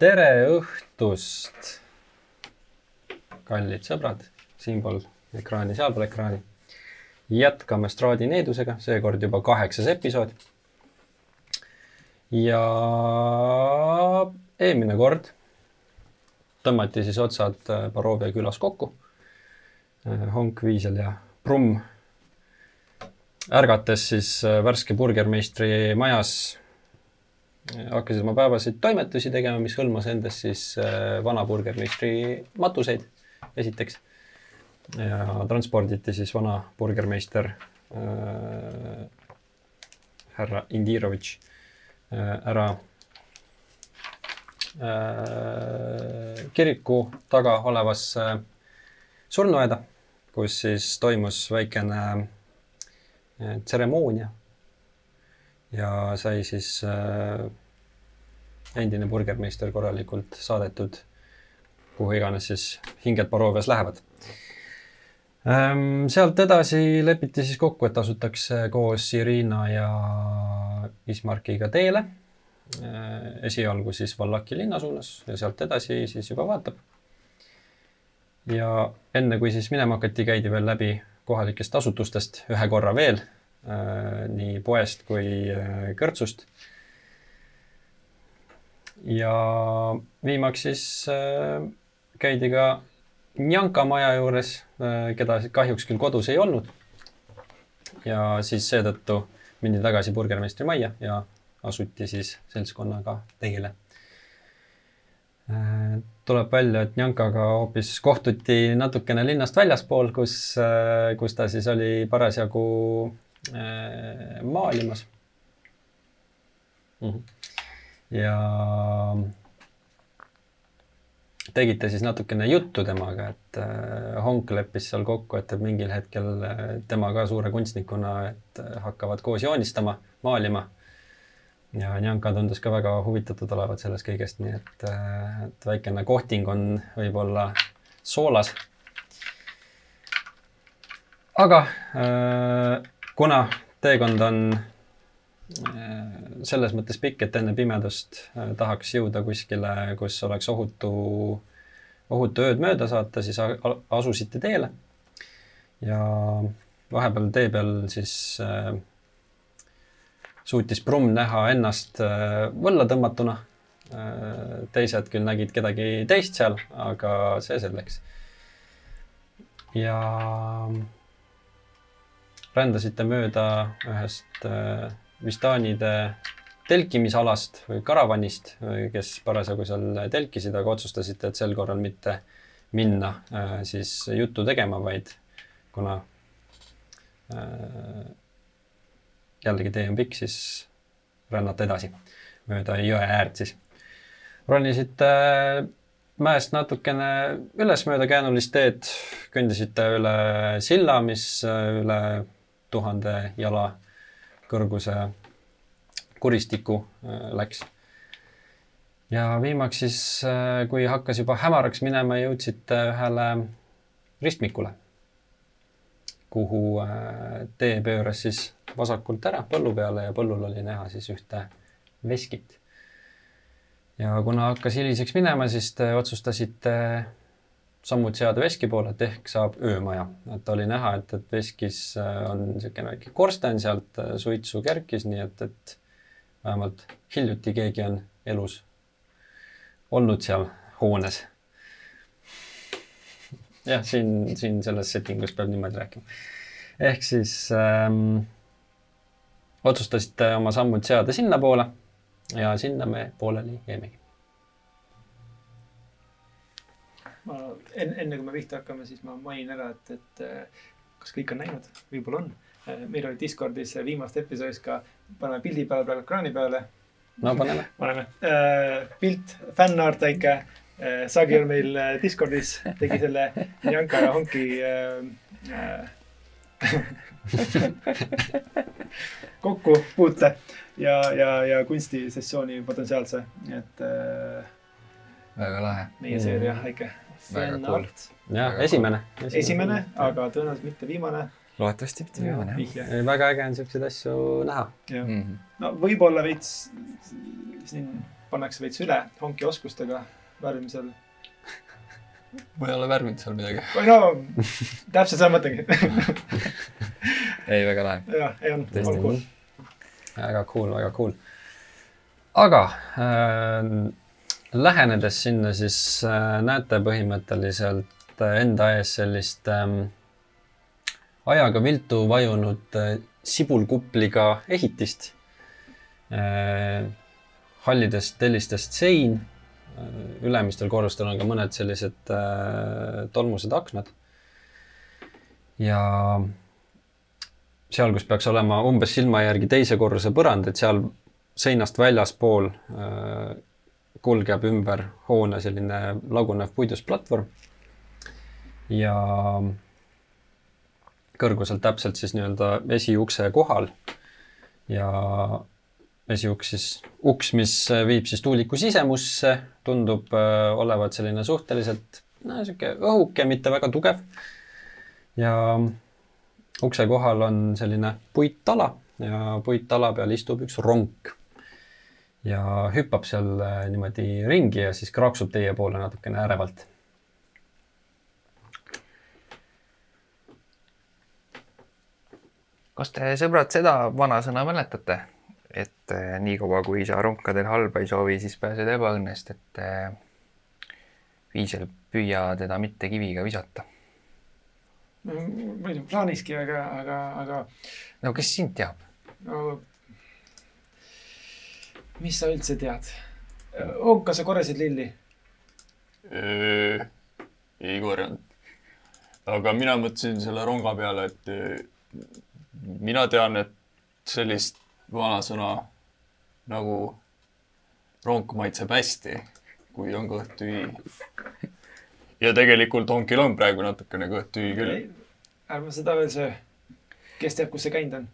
tere õhtust, kallid sõbrad, siinpool ekraani, sealpool ekraani. jätkame Straadi needusega, seekord juba kaheksas episood. ja eelmine kord tõmmati siis otsad Barovia külas kokku. Honk, Viisel ja Brumm ärgates siis värske burgermeistri majas hakkasid oma päevaseid toimetusi tegema, mis hõlmas endas siis vana burgermeistri matuseid, esiteks. ja transporditi siis vana burgermeister äh, härra Indirovitš äh, ära äh, kiriku taga olevasse surnuaeda, kus siis toimus väikene tseremoonia ja sai siis äh, endine burgermeister korralikult saadetud kuhu iganes siis hinged Barovias lähevad ähm,. sealt edasi lepiti siis kokku, et asutakse koos Irina ja Ismarkiga teele äh,. esialgu siis Vallaki linna suunas ja sealt edasi siis juba vaatab. ja enne kui siis minema hakati, käidi veel läbi kohalikest asutustest ühe korra veel äh, nii poest kui kõrtsust ja viimaks siis äh, käidi ka Njanka maja juures äh,, keda kahjuks küll kodus ei olnud. ja siis seetõttu mindi tagasi burgermeistri majja ja asuti siis seltskonnaga teele äh,. tuleb välja, et Njankaga hoopis kohtuti natukene linnast väljaspool, kus kus ta siis oli parasjagu maalimas mm. -hmm ja tegite siis natukene juttu temaga, et äh, Honk leppis seal kokku, et mingil hetkel äh, tema ka suure kunstnikuna, et äh, hakkavad koos joonistama, maalima. ja Njanka tundus ka väga huvitatud olevat sellest kõigest, nii et, et väikene kohting on võib-olla soolas. aga kuna teekond on selles mõttes pikk, et enne pimedust äh, tahaks jõuda kuskile, kus oleks ohutu, ohutu ööd mööda saata, siis asusite teele. ja vahepeal tee peal siis äh, suutis Brumm näha ennast äh, võlla tõmmatuna äh,. teised küll nägid kedagi teist seal, aga see selleks. ja rändasite mööda ühest äh, Vistanide telkimisalast või karavanist, kes parasjagu seal telkisid, aga otsustasite, et sel korral mitte minna äh, siis juttu tegema, vaid kuna äh, jällegi tee on pikk, siis rännata edasi mööda jõe äärt siis. ronisite äh, mäest natukene üles mööda käänulist teed, kõndisite üle silla, mis üle tuhande jala kõrguse kuristiku äh, läks. ja viimaks siis, äh, kui hakkas juba hämaraks minema, jõudsite ühele ristmikule, kuhu äh, tee pööras siis vasakult ära põllu peale ja põllul oli näha siis ühte veskit. ja kuna hakkas hiliseks minema, siis te otsustasite sammud seada veski poole, et ehk saab öömaja. et oli näha, et, et veskis äh, on niisugune väike korsten, sealt äh, suitsu kerkis, nii et, et vähemalt hiljuti keegi on elus olnud seal hoones. jah, siin, siin selles settingus peab niimoodi rääkima. ehk siis ähm, otsustasite oma sammud seada sinnapoole ja sinna me pooleli jäimegi ma enne, enne kui me pihta hakkame, siis ma mainin ära, et, et äh, kas kõik on näinud, võib-olla on. Äh, meil oli Discordis viimast episoodis ka, paneme pildi peale praegu ekraani peale. no paneme. paneme äh,, pilt, fännart väike. Sagi on meil Discordis, tegi selle Janka ja Honki kokkupuute ja, ja, ja kunstisessiooni potentsiaalse, et väga lahe. meie seeria väike väga cool. jah, esimene. esimene, aga tõenäoliselt mitte viimane. loodetavasti mitte viimane, jah. väga äge on siukseid asju näha. mm -hmm., no võib-olla veits siin pannakse veits üle honki oskustega värvimisel. ma ei ole värvinud seal midagi. no täpselt seda mõtlengi. ei, väga lahe. jah, ei olnud, on cool. väga cool, väga cool. aga äh, lähenedes sinna, siis äh, näete põhimõtteliselt äh, enda ees sellist ähm, ajaga viltu vajunud äh, sibulkupliga ehitist hallidest tellistest sein ülemistel korrustel on ka mõned sellised tolmused aknad. ja seal, kus peaks olema umbes silma järgi teise korruse põrand, et seal seinast väljaspool kulgeb ümber hoone selline lagunev puidust platvorm. ja kõrguselt täpselt siis nii-öelda esiukse kohal ja esiuks siis uks, mis viib siis tuuliku sisemusse, tundub äh, olevat selline suhteliselt no sihuke õhuke, mitte väga tugev. ja ukse kohal on selline puittala ja puittala peal istub üks ronk. Ja hüppab seal äh, niimoodi ringi ja siis kraaksub teie poole natukene ärevalt. kas te, sõbrad, seda vanasõna mäletate, et eh, niikaua kui sa ronkadel halba ei soovi, siis pääsed ebaõnnest, et eh, viisel püüa teda mitte kiviga visata. ma ei tea, plaaniski, aga, aga, aga no kes sind teab? no mis sa üldse tead? Onka, sa korjasid lilli? ei korjanud. aga mina mõtlesin selle ronga peale, et mina tean, et sellist vanasõna nagu ronk maitseb hästi, kui on kõht tühi. ja tegelikult onkil on praegu natukene kõht tühi küll. ärme seda veel söö. kes teab, kus see käinud on?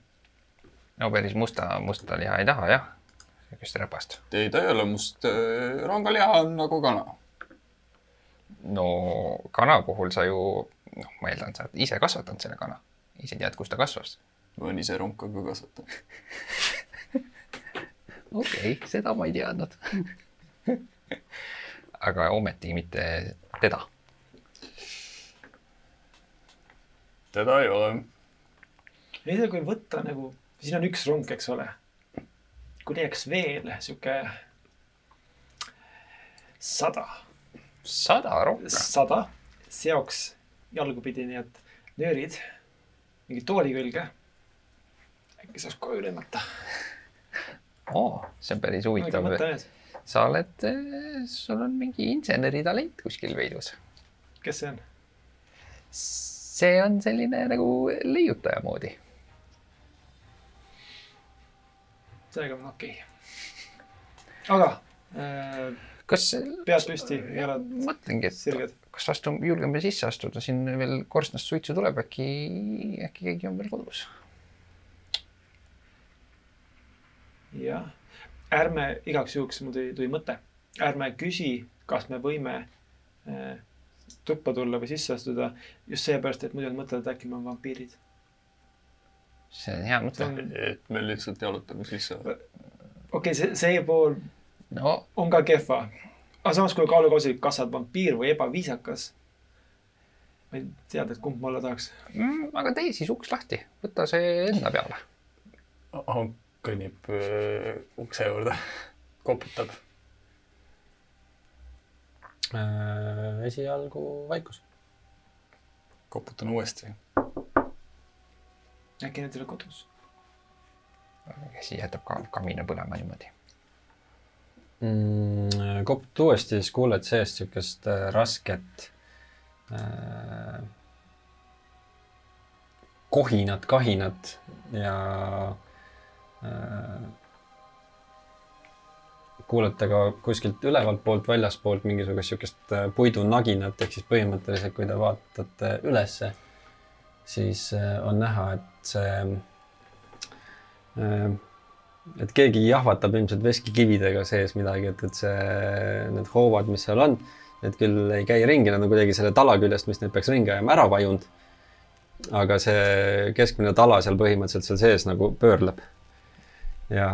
no päris musta, musta liha ei taha jah, sihukest räpast. ei, ta ei ole must, rongaliha on nagu kana. no kana puhul sa ju, noh, ma eeldan, sa oled ise kasvatanud selle kana, ise tead, kus ta kasvas. ma olen ise ronka ka kasvatanud. okei okay,, seda ma ei teadnud. aga ometi mitte teda. teda ei ole. ei tea, kui võtta nagu, siin on üks rong, eks ole. Kui leiaks veel sihuke sada, sada ronka. sada, seoks jalgupidi, et nöörid mingi tooli külge. äkki saaks koju lennata. oo, see on päris huvitav. sa oled, sul on mingi inseneritalent kuskil peidus. kes see on? see on selline nagu leiutaja moodi. Sellega on okei okay.. aga äh, kas, pead püsti, jalad mõtlengi, et sirged. kas astu, julgeme sisse astuda, siin veel korstnast suitsu tuleb, äkki, äkki keegi on veel kodus. jah, ärme igaks juhuks mul tuli, tuli mõte, ärme küsi, kas me võime äh, tuppa tulla või sisse astuda just seepärast, et muidu nad mõtlevad, et äkki me oleme vampiirid. See on hea mõte. et me lihtsalt jalutame sisse. okei okay,, see, see pool no on ka kehva. aga samas, kui kaalukausil, kas sa oled vampiir või ebaviisakas. ma ei tea, et kumb ma olla tahaks. mm,, aga tee siis uks lahti, võta see enda peale. Kõnnib öö, ukse juurde, koputab. Äh, esialgu vaikus. koputan uuesti. Äkki nad ei ole kodus? siis jätab ka kamina põlema niimoodi. mm,. koputad uuesti, siis kuuled seest siukest äh, rasket äh, kohinat, kahinat ja äh, kuulete ka kuskilt ülevalt poolt, väljaspoolt mingisugust siukest äh, puidunaginat, ehk siis põhimõtteliselt, kui te vaatate ülesse, siis äh, on näha, et see äh, et keegi jahvatab ilmselt veskikividega sees midagi, et, et see, need hoovad, mis seal on, need küll ei käi ringi, nad on kuidagi selle tala küljest, mis need peaks ringi ajama, ära vajunud. aga see keskmine tala seal põhimõtteliselt seal sees nagu pöörleb. ja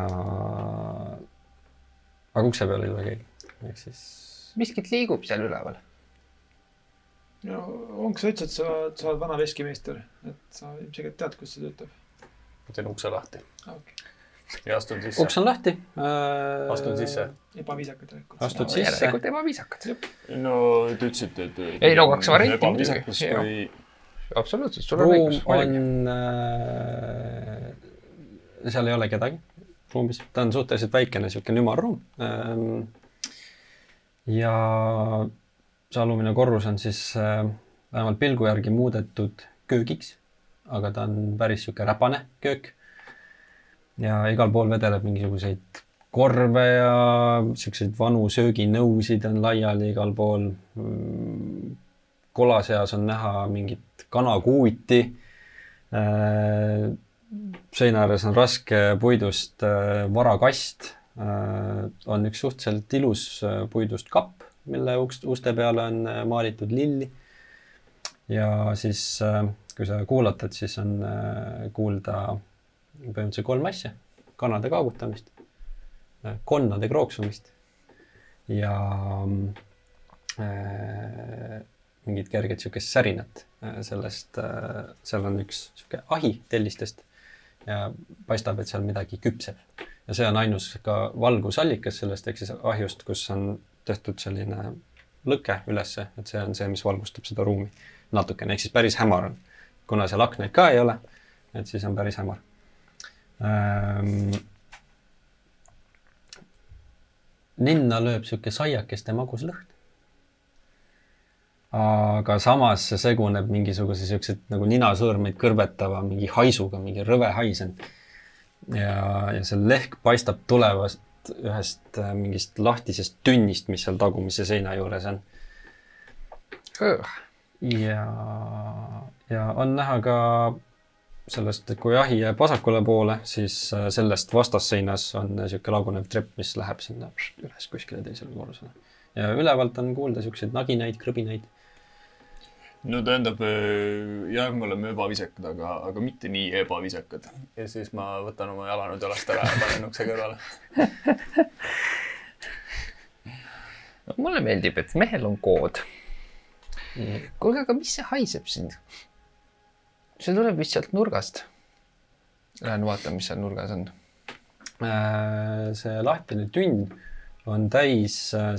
aga ukse peal ei tule keegi, ehk siis miskit liigub seal üleval. No ongi, sa ütlesid, sa, sa oled vana veskimeister, et sa ilmselgelt tead, kus see töötab. teen ukse lahti Okay. ja astun sisse uks. on lahti äh,. astun sisse. ebaviisakad tegelikult. Astud sisse. järelikult ebaviisakad. no te ütlesite, et. Ei, no kaks varianti muidugi, kui absoluutselt, sul on ruum õigus. on äh,, seal ei ole kedagi ruumis, ta on suhteliselt väikene, niisugune ümarruum ähm,. ja see alumine korrus on siis äh, vähemalt pilgu järgi muudetud köögiks, aga ta on päris niisugune räpane köök. ja igal pool vedeleb mingisuguseid korve ja niisuguseid vanu sööginõusid on laiali igal pool mm, kola seas on näha mingit kanakuuti. seina ääres on raske puidust äh, varakast. on üks suhteliselt ilus äh, puidust kapp, mille ust, uste peale on äh, maalitud lilli. ja siis, kui sa kuulatad, siis on äh, kuulda põhimõtteliselt kolm asja. kanade kaagutamist, konnade krooksumist ja äh, mingit kerget niisugust särinat äh, sellest äh,, seal on üks niisugune ahi tellistest ja paistab, et seal midagi küpseb. ja see on ainus ka valgusallikas sellest, ehk siis ahjust, kus on tehtud selline lõke ülesse, et see on see, mis valgustab seda ruumi natukene, ehk siis päris hämar on. kuna seal aknaid ka ei ole, et siis on päris hämar ähm,. ninna lööb niisugune saiakeste magus lõhn. aga samas see seguneb mingisuguse siukse nagu ninasõõrmeid kõrvetava mingi haisuga, mingi rõve hais on. ja, ja see lehk paistab tulevast ühest äh, mingist lahtisest tünnist, mis seal tagumise seina juures on. ja, ja on näha ka sellest, et kui ahi jääb vasakule poole, siis äh, sellest vastasseinas on niisugune lagunev trepp, mis läheb sinna üles kuskile teisele korrusele. ja ülevalt on kuulda siukseid naginaid, krõbinaid. No tähendab, jah, me oleme ebaviisakad, aga, aga mitte nii ebaviisakad. ja siis ma võtan oma jalanõud jalast ära ja panen ukse kõrvale. no mulle meeldib, et mehel on kood. kuulge, aga mis see haiseb siin? see tuleb vist sealt nurgast. Lähen vaatan, mis seal nurgas on. Äh, see lahtine tünn on täis äh,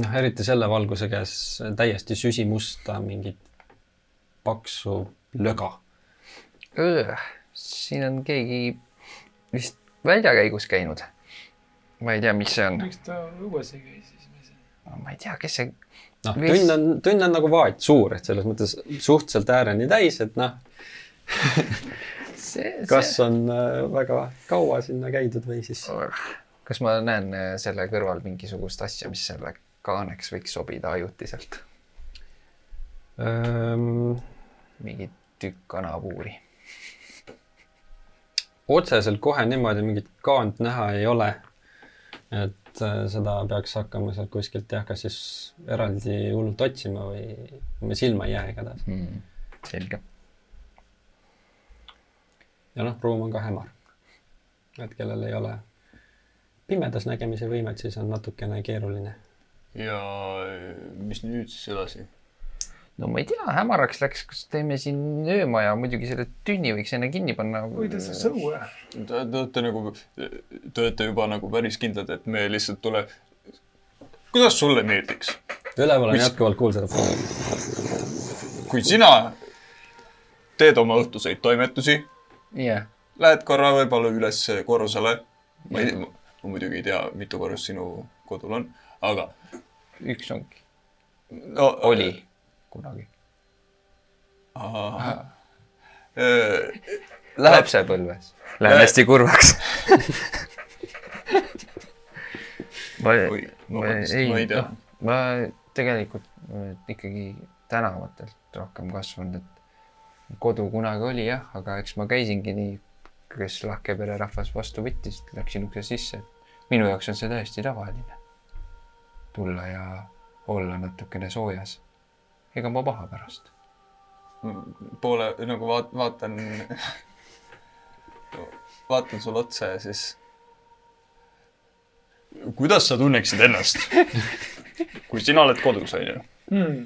noh, eriti selle valguse käes täiesti süsimusta mingit paksu löga. siin on keegi vist väljakäigus käinud. ma ei tea, mis see on. miks ta õues ei käi siis? ma ei tea, kes see, noh, tünn on, tünn on nagu vaat suur, et selles mõttes suhteliselt ääreni täis, et noh, see, kas on äh, väga kaua sinna käidud või siis kas ma näen äh, selle kõrval mingisugust asja, mis selle kaaneks võiks sobida ajutiselt? ähm, mingi tükk kanapuuri. otseselt kohe niimoodi mingit kaant näha ei ole. et äh, seda peaks hakkama sealt kuskilt jah, kas siis eraldi hullult otsima või, silma ei jää igatahes. Hmm. selge. ja noh, ruum on ka hämar. et kellel ei ole pimedas nägemise võimet, siis on natukene keeruline. Ja mis nüüd siis edasi? no ma ei tea, hämaraks läks, kas teeme siin öömaja, muidugi selle tünni võiks enne kinni panna. hoida see sõue. Te, te olete nagu, te olete juba nagu päris kindlad, et me lihtsalt tule. kuidas sulle meeldiks, üleval on jätkuvalt kuulda seda. kui sina teed oma õhtuseid toimetusi, jah, lähed korra võib-olla üles korrusele. ma ei ma muidugi ei tea, mitu korrust sinu kodul on, aga üks ongi, no,. oli kunagi. lapsepõlves. Lähen Lähe- hästi kurvaks. ma ma ei, ma noh,. ma tegelikult äh, ikkagi tänavatelt rohkem kasvanud, et kodu kunagi oli jah, aga eks ma käisingi nii, kes lahke pererahvas vastu võttis, läksin ukse sisse. minu jaoks on see täiesti tavaline. Tulla ja olla natukene soojas. ega ma paha pärast. poole nagu vaat-, vaatan. vaatan sulle otsa ja siis. kuidas sa tunneksid ennast, kui sina oled kodus, onju, hmm..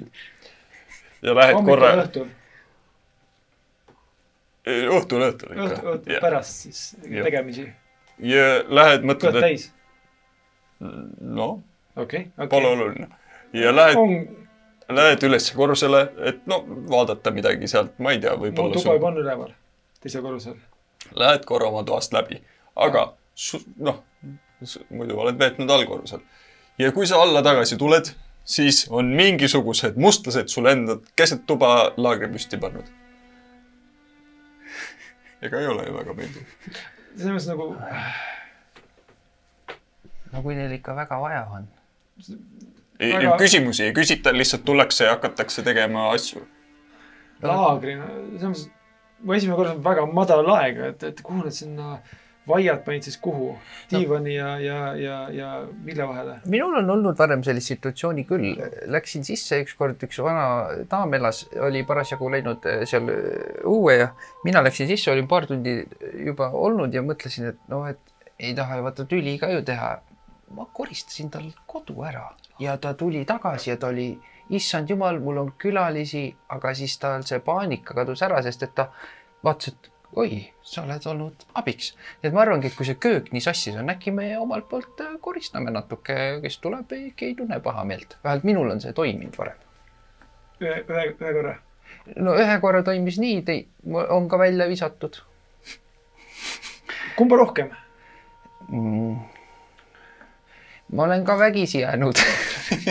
ja lähed hommikul korra, õhtul, õhtul, õhtul õhtul, ikka õhtul. pärast siis Jah. tegemisi. ja lähed, mõtled, et täis, noh, okei, pole oluline. ja lähed, on, lähed üles korrusele, et no vaadata midagi sealt, ma ei tea, mu võib-olla tuba juba on üleval, teisel korrusel. Lähed korra oma toast läbi, aga noh, muidu oled veetnud allkorrusel. ja kui sa alla tagasi tuled, siis on mingisugused mustlased sulle enda keset tuba laagri püsti pannud. ega ei ole ju väga meeldiv. selles mõttes nagu, no kui teil ikka väga vaja on. Ei Väga- küsimusi ei küsita, lihtsalt tullakse ja hakatakse tegema asju. laagrina, selles mõttes, mu esimene kord on väga madal aeg, et, et kuhu nad sinna vaiad panid siis kuhu? diivani ja, ja, ja, ja mille vahele? minul on olnud varem sellist situatsiooni küll, läksin sisse ükskord, üks vana daam elas, oli parasjagu läinud eh, seal eh, õue ja mina läksin sisse, olin paar tundi juba olnud ja mõtlesin, et noh, et ei taha ju vaata tüli ka ju teha. Ma koristasin tal kodu ära ja ta tuli tagasi ja ta oli, issand jumal, mul on külalisi, aga siis tal see paanika kadus ära, sest et ta vaatas, et oi, sa oled olnud abiks. et ma arvangi, et kui see köök nii sassis on, äkki me omalt poolt äh, koristame natuke, kes tuleb, keegi ei tunne pahameelt. vähemalt minul on see toiminud varem. ühe, ühe, ühe korra. no ühe korra toimis nii, tei-, on ka välja visatud kumba rohkem? mm.. Ma olen ka vägisi jäänud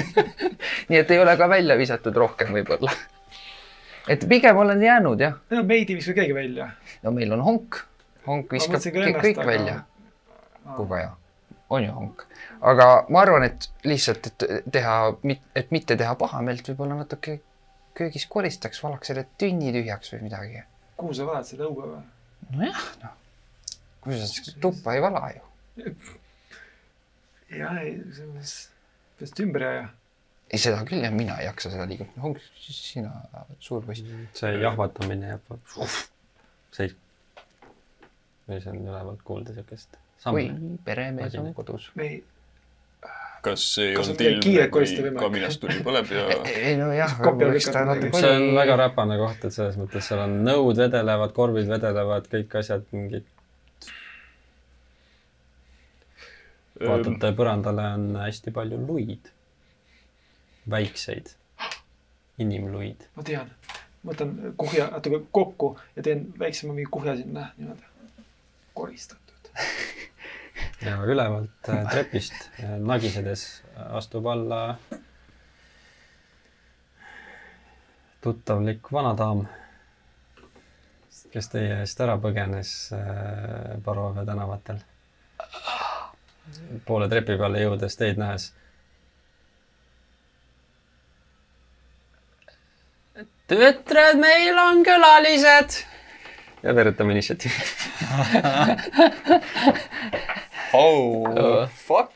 nii et ei ole ka välja visatud rohkem võib-olla. et pigem olen jäänud jah. no meid ei viska keegi välja. no meil on honk, honk viskab ennast, kõik aga- välja, kui vaja. on ju honk, aga ma arvan, et lihtsalt, et teha, et mitte teha pahameelt, võib-olla natuke köögis koristaks, valaks selle tünni tühjaks või midagi. kuhu sa valad seda õue või? nojah, noh, kui sa tuppa ei vala ju. jah, peast ümber ei aja. ei, seda küll jah, mina ei jaksa seda liiga, honk, sina, suur poiss. see jahvatamine jääb, see, see on ülevalt kuulda siukest sammu., peremees on kodus. ei, kas ei Kas on kui võimalik? kaminast tuli põleb ja ei nojah, see on väga räpane koht, et selles mõttes seal on nõud vedelevad, korvid vedelevad, kõik asjad mingid, vaatate põrandale on hästi palju luid, väikseid inimluid. ma tean, võtan kuhja natuke kokku ja teen väiksema mingi kuhja sinna niimoodi. koristatud. ja ülevalt äh, trepist äh, nagisedes astub alla tuttavlik vanadaam, kes teie eest ära põgenes äh, Barove tänavatel. Poole trepi peale jõudes teid nähes. tütred, meil on külalised. ja veeretame initsiatiivi. oh fuck.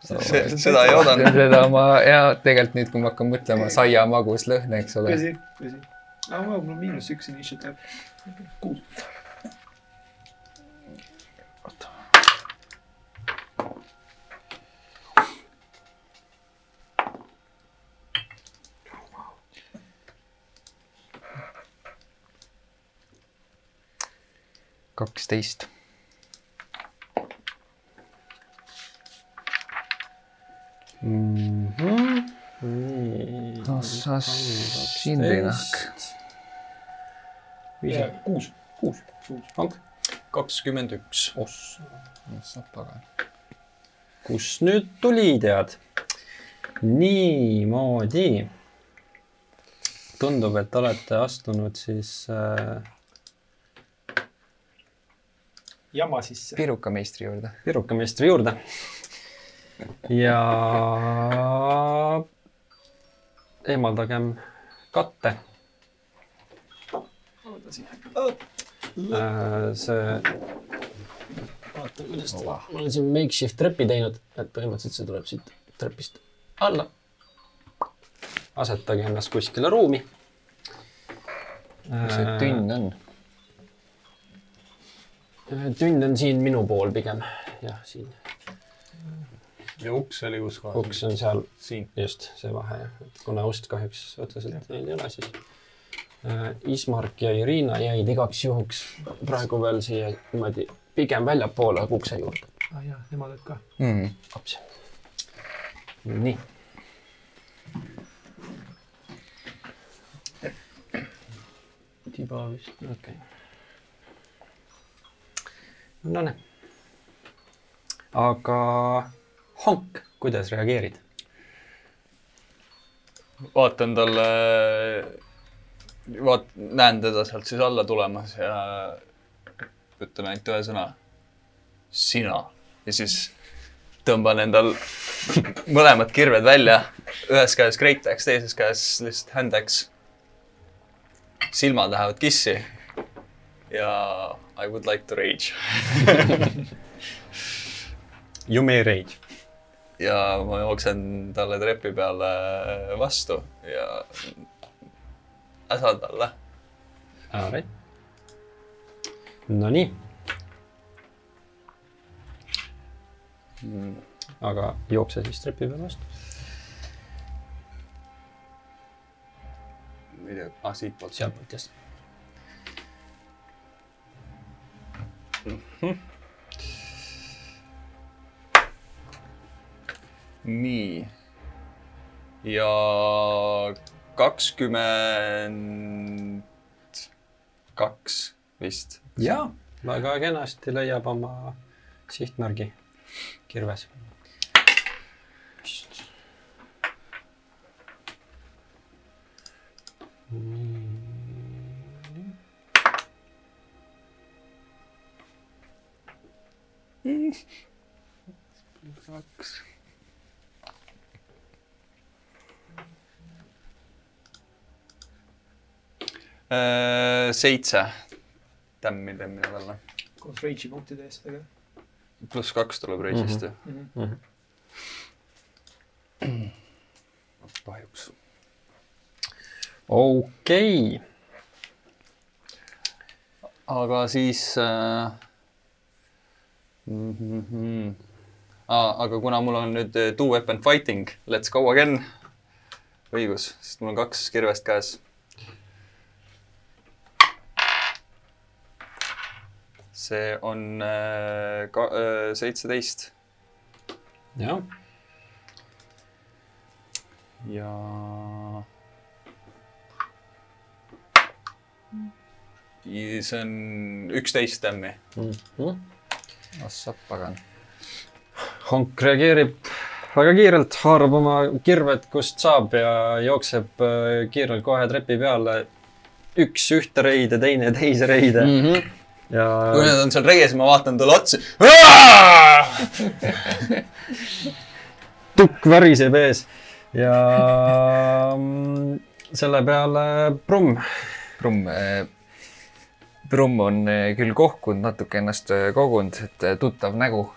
see, seda ei oodanud. seda ma ja tegelikult nüüd, kui ma hakkan mõtlema, saia magus lõhn, eks ole. tõsi, tõsi. aga mul on miinus üks initsiatiiv. kuus. kaksteist. Mhm. nii. ossas sindrinahk. kuus. kuus. hank. kakskümmend üks. oss. ossa pagan. kus nüüd tuli, tead? niimoodi. tundub, et olete astunud siis äh, jama sisse. pirukameistri juurde. pirukameistri juurde. ja eemaldagem katte. see, vaata, kuidas ta, ma olen siin makeshift trepi teinud, et põhimõtteliselt see tuleb siit trepist alla. asetage ennast kuskile ruumi. mis see tünn on? Tünn on siin minu pool pigem, jah, siin. ja uks oli kus kohas? uks on seal, siin. just see vahe jah, et kuna ust kahjuks otseselt neil ei ole, siis äh, Ismark ja Irina jäid igaks juhuks praegu veel siia niimoodi pigem väljapoole ukse juurde. ah jaa, nemad olid ka. mm. aps. nii. tiba vist, okei okay. No nii. aga Honk, kuidas reageerid? vaatan talle, vaat-, näen teda sealt siis alla tulemas ja ütlen ainult ühe sõna. sina. ja siis tõmban endal mõlemad kirved välja, ühes käes Great Axe, teises käes lihtsalt Hand Axe. silmad lähevad kissi ja I would like to rage You may rage. ja ma jooksen talle trepi peale vastu ja äsan talle. Alright. Nonii. aga jookse siis trepi peale vastu. ma ei tea, ah siitpoolt. sealtpoolt jah. Nii. ja kakskümmend kaks vist. jaa, väga kenasti leiab oma sihtmärgi kirves. Kaks. Äh, seitse tämmi teen mina talle. koos rage'i punktide eest, aga pluss kaks tuleb reisist ju mm. Mhm. -hmm. kahjuks. okei okay. aga siis äh, mm. -hmm. Ah, aga kuna mul on nüüd äh, two weapon fighting, let's go again. õigus, sest mul on kaks kirvest käes. see on äh, ka, äh, seitseteist jah, ja. See on üksteist tämmi. mm -hmm. Ossa pagan. Honk reageerib väga kiirelt, haarab oma kirved, kust saab ja jookseb äh, kiirelt kohe trepi peale. üks ühte reide, teine teise reide mm. -hmm. ja kui nad on seal reies, ma vaatan talle otsa. tukk väriseb ees ja mm, selle peale Brumm. Brumm, Brumm on eh, küll kohkunud, natuke ennast eh, kogunud, et eh, tuttav nägu.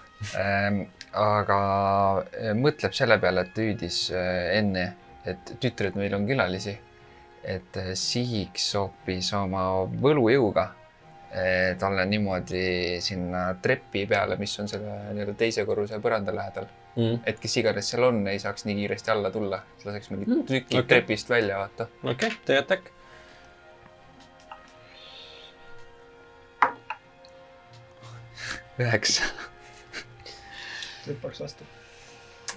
aga eh, mõtleb selle peale, et hüüdis enne, et tütred, meil on külalisi. et sihiks hoopis oma võlujõuga talle niimoodi sinna trepi peale, mis on selle nii-öelda teise korruse põranda lähedal. Mm. et kes iganes seal on, ei saaks nii kiiresti alla tulla, laseks mingi Mm, tüki okay. trepist välja vaata. okei okay,, tee attack. Üheksa. hüppaks vastu.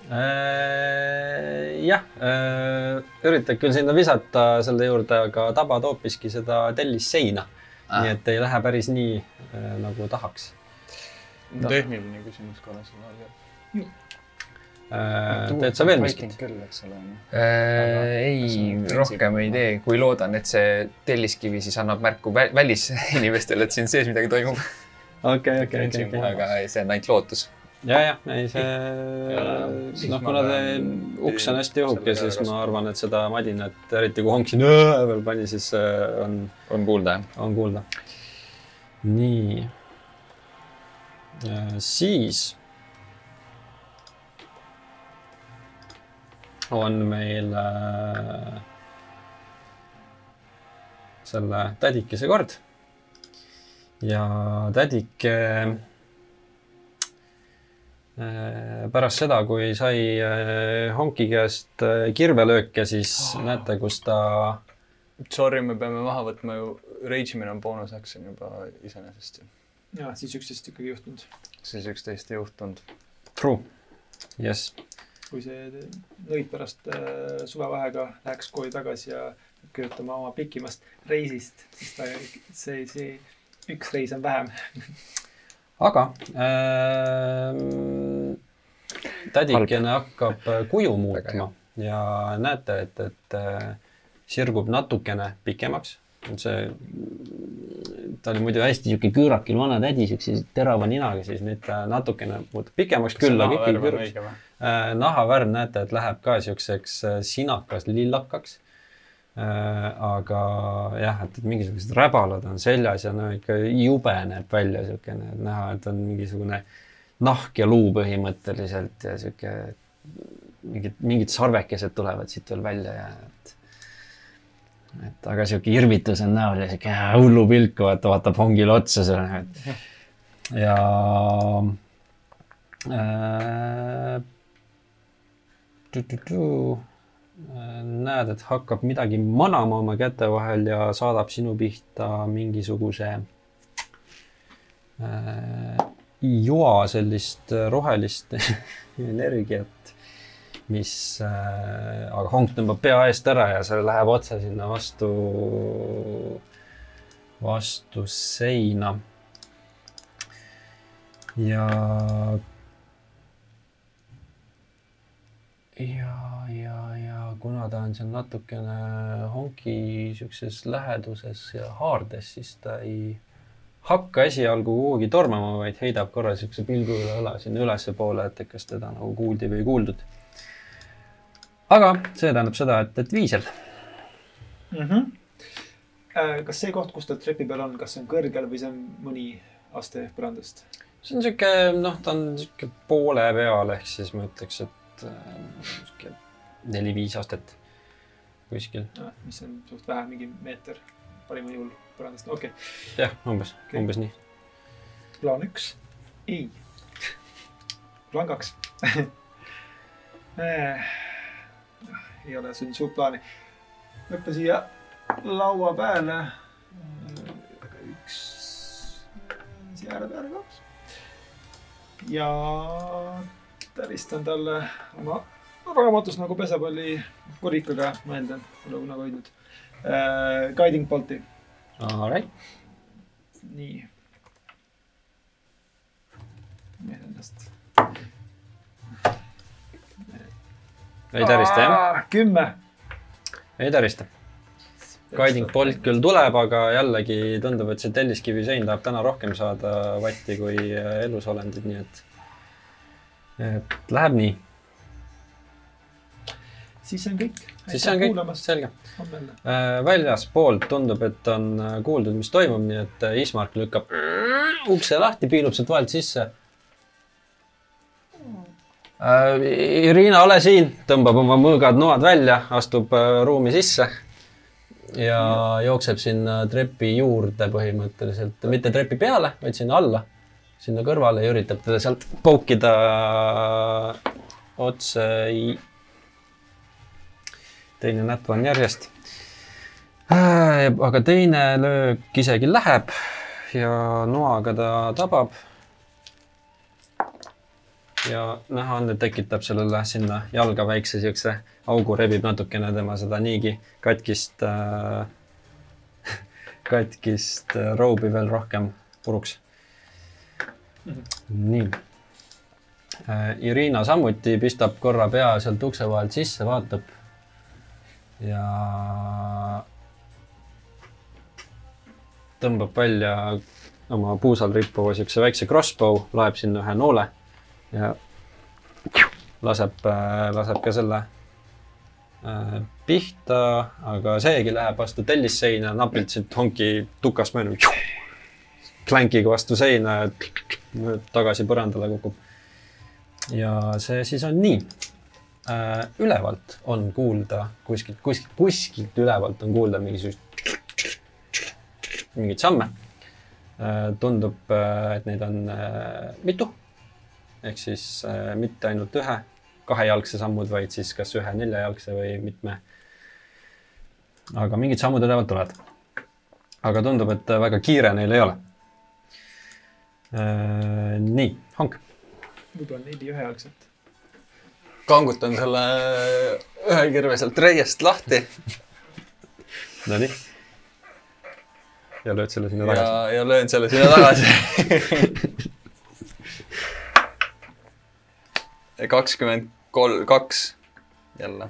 Äh, jah, üritad küll sinna visata selle juurde, aga tabad hoopiski seda tellisseina ah.. nii et ei lähe päris nii äh, nagu tahaks tehniline küsimus korra selle all äh,. teed sa veel miskit? Äh, ei, rohkem ei tee, kui loodan, et see telliskivi siis annab märku vä välisinimestele, et siin sees midagi toimub. okei, okei, okei, okei. aga see on ainult lootus. ja, ja, ei see, noh, kuna see uks on hästi õhuke, siis ma arvan, et seda madinat, eriti kui honk siin veel pani, siis äh, on, on kuulda, jah? on kuulda. nii. siis on meil äh, selle tädikese kord. Ja tädike äh, pärast seda, kui sai äh, Honki käest äh, kirvelööke, siis oh. näete, kus ta Sorry, me peame maha võtma ju, rage imine on boonus action juba iseenesest ju. ja siis üksteist ikkagi juhtunud. siis üksteist ei juhtunud. True, jess. kui see nõid pärast äh, suvevaheaega läheks kooli tagasi ja kirjutama oma pikimast reisist, siis ta, see, see üks reis on vähem. Aga äh, tädikene hakkab kuju muutma ja näete, et, et äh, sirgub natukene pikemaks. see, ta oli muidu hästi sihuke küürakil vana tädi, siukse terava ninaga, siis nüüd ta natukene muutub pikemaks. Küll, aga ikkagi küüruks. Äh, nahavärv näete, et läheb ka siukseks äh, sinakas lillakaks. Äh, aga jah, et, mingisugused räbalad on seljas ja no ikka jube näeb välja siukene, et näha, et on mingisugune nahk ja luu põhimõtteliselt ja sihuke mingid, mingid sarvekesed tulevad siit veel välja ja et et aga sihuke irvitus on näol ja sihuke hullu pilk, vaata, vaatab hongile otsa seal, et ja äh, näed, et hakkab midagi manama oma käte vahel ja saadab sinu pihta mingisuguse äh, joa sellist rohelist energiat, mis äh,, aga Honk tõmbab pea eest ära ja see läheb otse sinna vastu, vastu seina. ja, ja, ja kuna ta on seal natukene honki siukses läheduses ja haardes, siis ta ei hakka esialgu kuhugi tormama, vaid heidab korra siukse pilgu üle õla sinna ülespoole, et kas teda nagu kuuldi või ei kuuldud. aga see tähendab seda, et, et viisel mm. -hmm. kas see koht, kus ta trepi peal on, kas see on kõrgel või see on mõni aste põrandast? see on sihuke, noh, ta on sihuke poole peal, ehk siis ma ütleks, et sihuke neli-viis astet kuskil. mis on suht vähe, mingi meeter parimal juhul põrandast, okei okay.. jah, umbes okay., umbes nii. plaan üks, ei. plaan kaks ei ole siin suurt plaani. hüppa siia laua peale. üks, siia ääre peale kaks. ja täristan talle oma raamatus nagu pesapalli kurikaga, ma eeldan, pole kunagi hoidnud äh,. Guiding bolt'i. Alright. nii. meil ennast. ei tärista jah? kümme. ei tärista. Guiding bolt küll tuleb, aga jällegi tundub, et see telliskivi sein tahab täna rohkem saada vatti kui elusolendid, nii et et läheb nii. Siis see on kõik. siis see on kõik, selge. Äh, väljaspoolt tundub, et on äh, kuuldud, mis toimub, nii et äh, Ismark lükkab ukse lahti, piilub sealt vahelt sisse. Irina, ole siin, tõmbab oma mõõgad noad välja, astub ruumi sisse ja jookseb sinna trepi juurde põhimõtteliselt, mitte trepi peale, vaid sinna alla sinna kõrvale ja üritab teda sealt poukida otse. Teine näpp on järjest. Äh, aga teine löök isegi läheb ja noaga ta tabab. ja näha on, et tekitab sellele sinna jalga väikse siukse augu, rebib natukene tema seda niigi katkist äh,, katkist äh, roobi veel rohkem puruks nii. Äh, Irina samuti pistab korra pea sealt ukse vahelt sisse, vaatab. Ja tõmbab välja oma puusal rippuva siukse väikse crossbow, laeb sinna ühe noole ja laseb, äh, laseb ka selle äh, pihta, aga seegi läheb vastu tellisseina, napilt siit honki tukast mööda. klänkiga vastu seina ja tagasi põrandale kukub. ja see siis on nii äh,. ülevalt on kuulda kuskilt, kuskilt, kuskilt ülevalt on kuulda mingisugust, mingeid samme tundub, et neid on äh, mitu. ehk siis äh, mitte ainult ühe kahejalgse sammud, vaid siis kas ühe neljajalgse või mitme. aga mingid sammud üleval tulevad. aga tundub, et äh, väga kiire neil ei ole. nii, Hank. võib-olla neli ühejalgset. Kangutan selle ühe kirve sealt reiest lahti Nonii. ja lööd selle sinna tagasi., ja löön selle sinna tagasi. kakskümmend kolm, kaks jälle.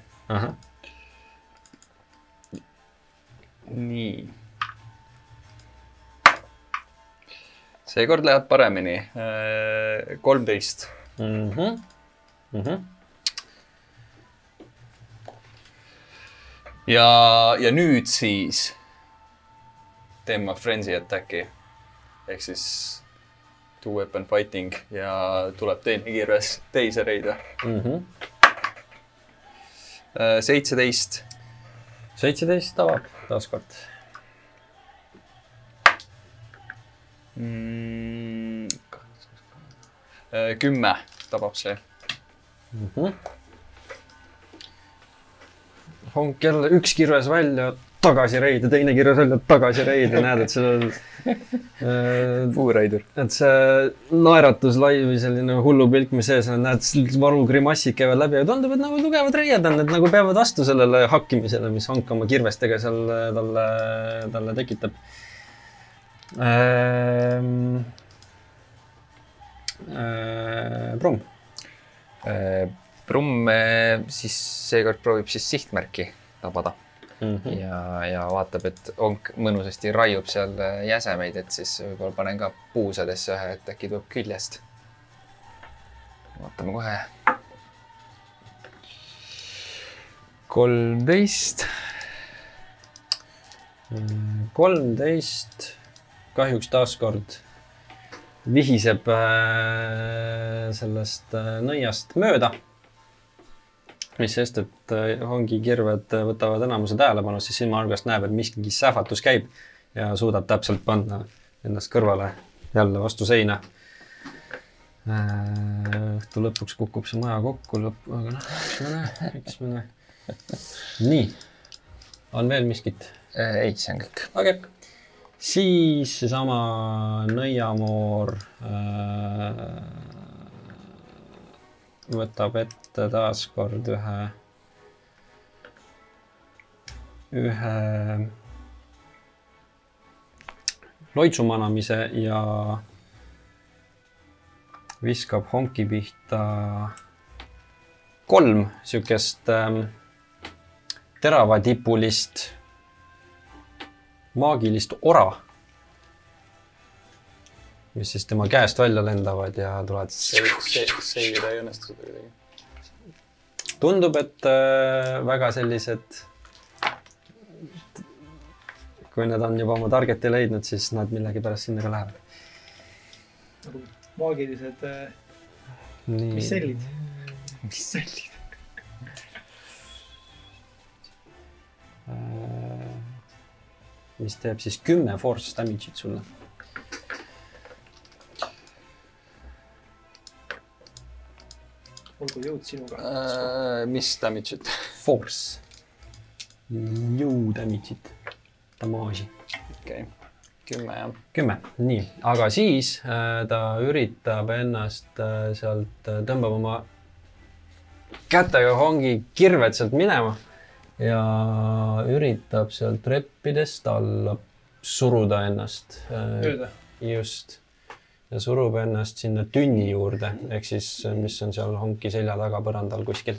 nii. seekord läheb paremini. kolmteist. ja, ja nüüd siis teen ma frenzy attack'i ehk siis two weapon fighting ja tuleb teine kirves teise reide. mhmh. seitseteist, seitseteist tabab taaskord. Mm, kümme tabab see. Honk jälle üks kirves välja, tagasi reid ja teine kirves välja, tagasi reid ja näed, et sellel äh, puuraidur. et see naeratus lai või selline hullupilk, mis sees on, näed, varugrimassid käivad läbi ja tundub, et nagu tugevad reied on, et nagu peavad vastu sellele hakkimisele, mis Hank oma kirvestega seal äh, talle, talle tekitab ähm,. Äh, Brumm, Brumm eh, siis seekord proovib siis sihtmärki tabada Mhm. ja, ja vaatab, et onk mõnusasti raiub seal eh, jäsemeid, et siis võib-olla panen ka puusadesse ühe, et äkki tuleb küljest. vaatame kohe. kolmteist. kolmteist, kahjuks taaskord vihiseb äh, sellest nõiast mööda. Mis sest, et äh, Hongi kirved äh, võtavad enamuse tähelepanu, siis silmanurgast näeb, et miski sähvatus käib ja suudab täpselt panna ennast kõrvale jälle vastu seina. õhtu lõpuks kukub see maja kokku, lõpp, aga noh, eks me näe, eks me näe. nii, on veel miskit? ei, see on kõik. okei okay., siis seesama nõiamoor äh, võtab ette taaskord ühe, ühe loitsu manamise ja viskab honki pihta kolm siukest ähm, teravatipulist maagilist ora, mis siis tema käest välja lendavad ja tulevad. seivida ei õnnestu seda kuidagi. tundub, et äh, väga sellised, kui nad on juba oma target'i leidnud, siis nad millegipärast sinna ka lähevad. nagu maagilised äh, mis sellid? mis sellid? Äh, mis teeb siis kümme force damage'it sulle. Olgu jõud sinuga. Äh, mis damage'it? Force. jõu damage'it, damage'i. okei okay., kümme jah. kümme, nii, aga siis äh, ta üritab ennast äh, sealt äh,, tõmbab oma kätega hongi kirved sealt minema ja üritab sealt treppidest alla suruda ennast äh,. just, ja surub ennast sinna tünni juurde, ehk siis, mis on seal honki selja taga põrandal kuskil.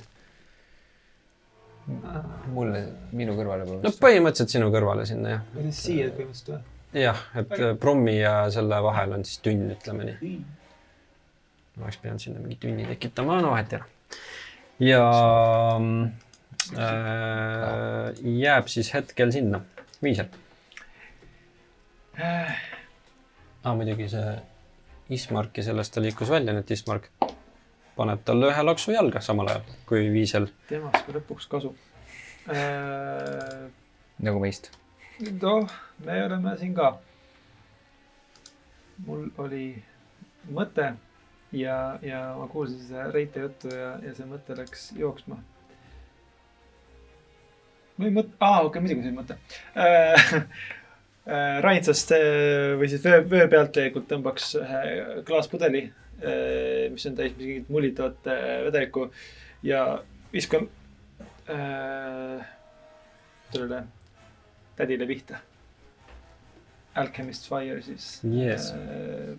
mulle, minu kõrvale no põhimõtteliselt. põhimõtteliselt sinu kõrvale sinna jah. siia põhimõtteliselt või? jah, et äh, Brummi ja selle vahel on siis tünn, ütleme nii. oleks pidanud sinna mingi tünni tekitama, no vahet ei ole. ja äh, jääb siis hetkel sinna, Viisel ah,. muidugi see Ismark ja sellest ta liikus välja, nii et Ismark paneb talle ühe laksu jalga samal ajal, kui Viisel temast ka lõpuks kasu. nagu meist. noh, me oleme siin ka. mul oli mõte ja, ja ma kuulsin seda Reite juttu ja, ja see mõte läks jooksma. või mõte, aa okei okay,, muidugi see mõte äh,. Ranitsast äh, või siis vöö, vöö pealt tegelikult tõmbaks ühe klaaspudeli, mis on täis mingit mullitavat äh, vedelikku ja viskan äh, sellele tädile pihta. Alchemist Fire siis Yes. äh,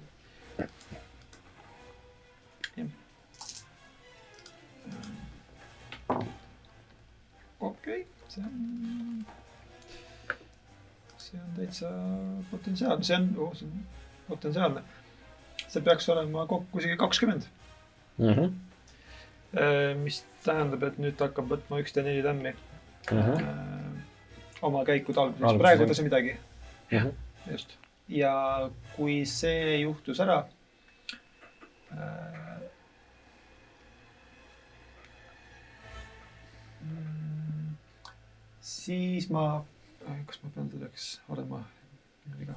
okei okay,, see on, see on täitsa potentsiaalne, see on oh,, see on potentsiaalne. see peaks olema kokku isegi kakskümmend, Mhm, mis tähendab, et nüüd ta hakkab võtma üks D4 tämmi mhm, äh, oma käikude alguses, Alguses, praegu ei tee midagi, mhm. just. ja kui see juhtus ära äh,. mm, siis ma, kas ma pean selleks olema viga?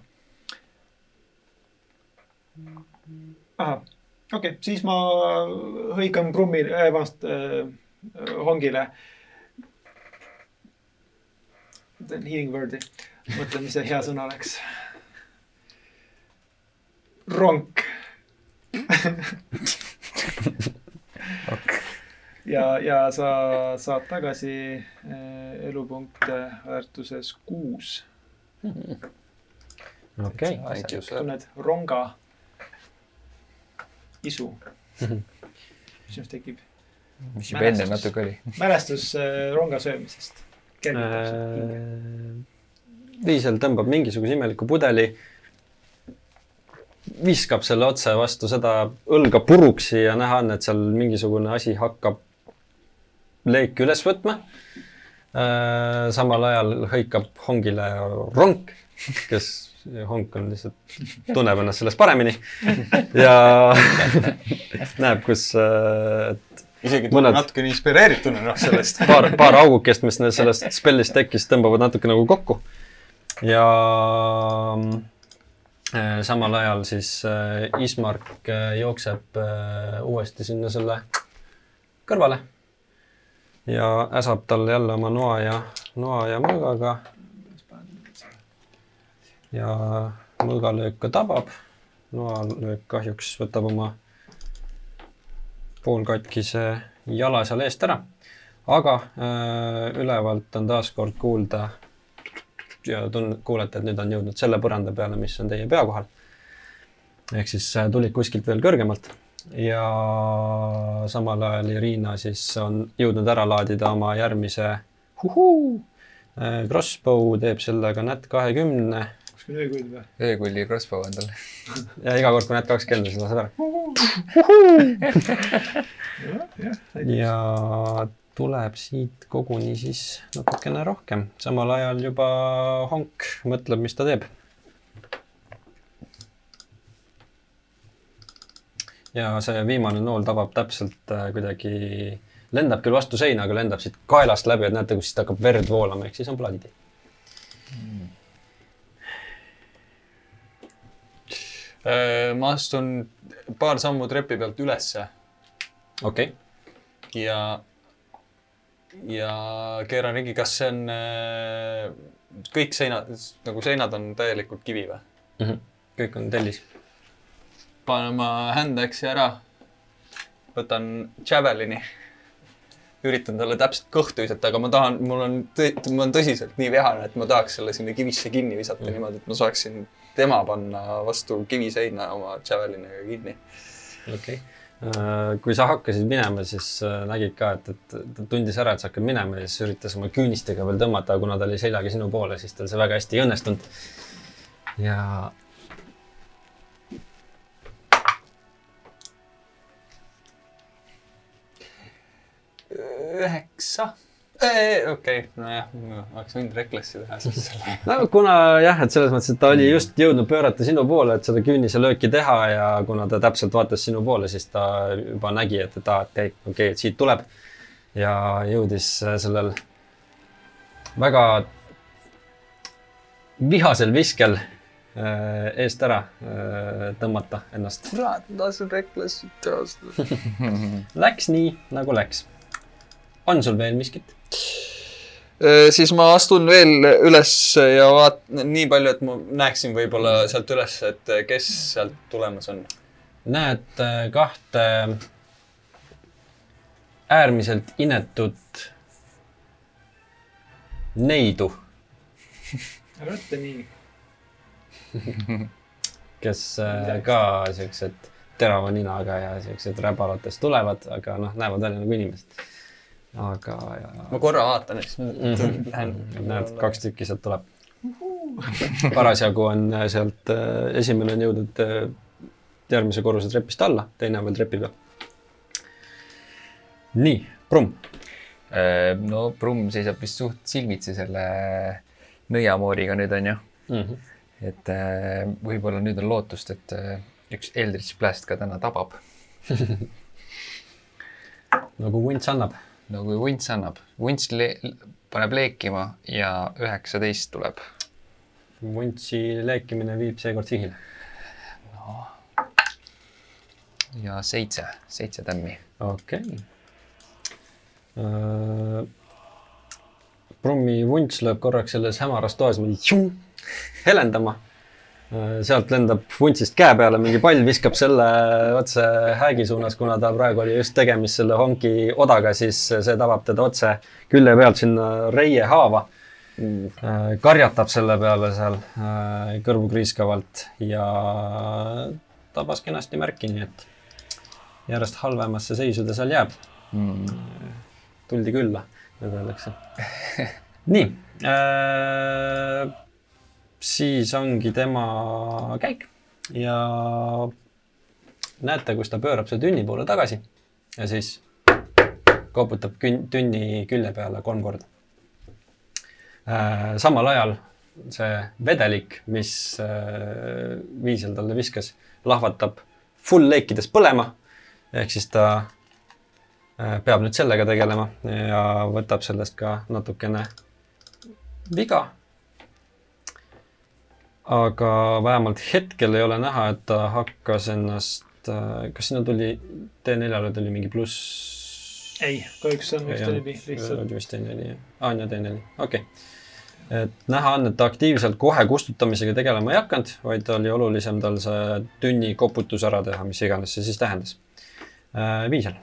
ahah, okei okay,, siis ma hõikan Brummile äh,, vabandust äh,, Hongile. teen healing word'i, mõtlen, mis see hea sõna oleks. ronk. ja, ja sa saad tagasi eh, elupunkte väärtuses kuus. okei, Thank you, tunned ronga isu, mis sinust tekib. mis juba enne natuke oli. mälestus eh, ronga söömisest. Äh, Liisel tõmbab mingisuguse imeliku pudeli, viskab selle otse vastu seda õlga puruksi ja näha on, et seal mingisugune asi hakkab leeki üles võtma. samal ajal hõikab Hongile ronk, kes, Honk on lihtsalt, tunneb ennast sellest paremini ja näeb, kus äh, et isegi Mõned- natukene inspireerituna noh sellest. paar, paar augukest, mis sellest spellist tekkis, tõmbavad natuke nagu kokku. ja äh, samal ajal siis äh, Ismark äh, jookseb äh, uuesti sinna selle kõrvale ja äsab talle jälle oma noa ja, noa ja mõõgaga. ja mõõgalöök ka tabab. noalöök kahjuks võtab oma poolkatkise jala seal eest ära. aga äh, ülevalt on taaskord kuulda ja tun-, kuulete, et nüüd on jõudnud selle põranda peale, mis on teie pea kohal. ehk siis äh, tulid kuskilt veel kõrgemalt ja samal ajal Irina siis on jõudnud ära laadida oma järgmise huhuu äh, crossbow, teeb sellega nät kahekümne kas küll öökuid või? öökulli crossbow on tal. ja iga kord, kui nät kaks kelda, siis laseb ära. ja tuleb siit koguni siis natukene rohkem, samal ajal juba Honk mõtleb, mis ta teeb. Ja see viimane nool tabab täpselt äh, kuidagi, lendab küll vastu seina, aga lendab siit kaelast läbi, et näete, kus siit hakkab verd voolama, ehk siis on plaaditee. Äh, ma astun paar sammu trepi pealt ülesse okei okay., ja, ja keeran ringi, kas see on äh, kõik seinad, nagu seinad on täielikult kivi või? kõik on tellis. Panen oma hand-axe'i ära, võtan Javelini, üritan talle täpselt kõhtu visata, aga ma tahan, mul on, mul on tõsiselt nii vihane, et ma tahaks selle sinna kivisse kinni visata mm. niimoodi, et ma saaksin tema panna vastu kiviseina oma Javeliniga kinni. okei okay.. kui sa hakkasid minema, siis äh, nägid ka, et, et ta tundis ära, et sa hakkad minema ja siis üritas oma küünistega veel tõmmata, aga kuna ta oli seljaga sinu poole, siis tal see väga hästi ei õnnestunud. ja üheksa. okei, nojah, ma oleks võinud reklassi teha siis selle. no kuna jah, et selles mõttes, et ta oli just jõudnud pöörata sinu poole, et seda küüniselööki teha ja kuna ta täpselt vaatas sinu poole, siis ta juba nägi, et, et aa, et okei okay,, et siit tuleb. ja jõudis äh, sellel väga vihasel viskel äh, eest ära äh, tõmmata ennast. kurat, ma tahtsin reklassit teha. Läks nii, nagu läks. On sul veel miskit? siis ma astun veel üles ja vaat-, nii palju, et ma näeksin võib-olla sealt üles, et kes sealt tulemas on. näed äh, kahte äärmiselt inetut neidu, ära ütle nii. kes äh, ka siuksed terava ninaga ja siuksed räbalates tulevad, aga noh, näevad välja nagu inimesed. aga, ja ma korra vaatan siis Mhm. lähen. näed, kaks tükki sealt tuleb. parasjagu on äh, sealt äh, esimene on jõudnud äh, järgmise korruse trepist alla, teine on veel trepi peal. nii, Brumm, no Brumm seisab vist suht silmitsi selle nõiamooriga nüüd onju, et äh, võib-olla nüüd on lootust, et äh, üks Eldritch Blast ka täna tabab, nagu vunts annab. No kui vunts annab, vunts le paneb leekima ja üheksateist tuleb. vuntsi leekimine viib seekord sihile. ja seitse, seitse tämmi. okei okay.. Brummi vunts lööb korraks selles hämaras toas helendama. Sealt lendab vuntsist käe peale mingi pall, viskab selle otse häägi suunas, kuna ta praegu oli just tegemist selle honki odaga, siis see tabab teda otse külje pealt sinna reie haava. karjatab selle peale seal äh, kõrvu kriiskavalt ja tabas kenasti märki, nii et järjest halvemasse seisu ta seal jääb Mm. tuldi külla, nagu öeldakse. nii äh,, siis ongi tema käik ja näete, kus ta pöörab selle tünni poole tagasi ja siis koputab kün-, tünni külje peale kolm korda äh,. samal ajal see vedelik, mis äh, Viisel talle viskas, lahvatab full leekides põlema ehk siis ta äh, peab nüüd sellega tegelema ja võtab sellest ka natukene viga. Aga vähemalt hetkel ei ole näha, et ta hakkas ennast, kas sinna tuli, T4-le tuli mingi pluss? ei, kahjuks see on vist oli lihtsalt. oli vist T4 jah, aa on ju T4, okei okay.. et näha on, et ta aktiivselt kohe kustutamisega tegelema ei hakanud, vaid oli olulisem tal see tünni koputus ära teha, mis iganes see siis tähendas. Viisel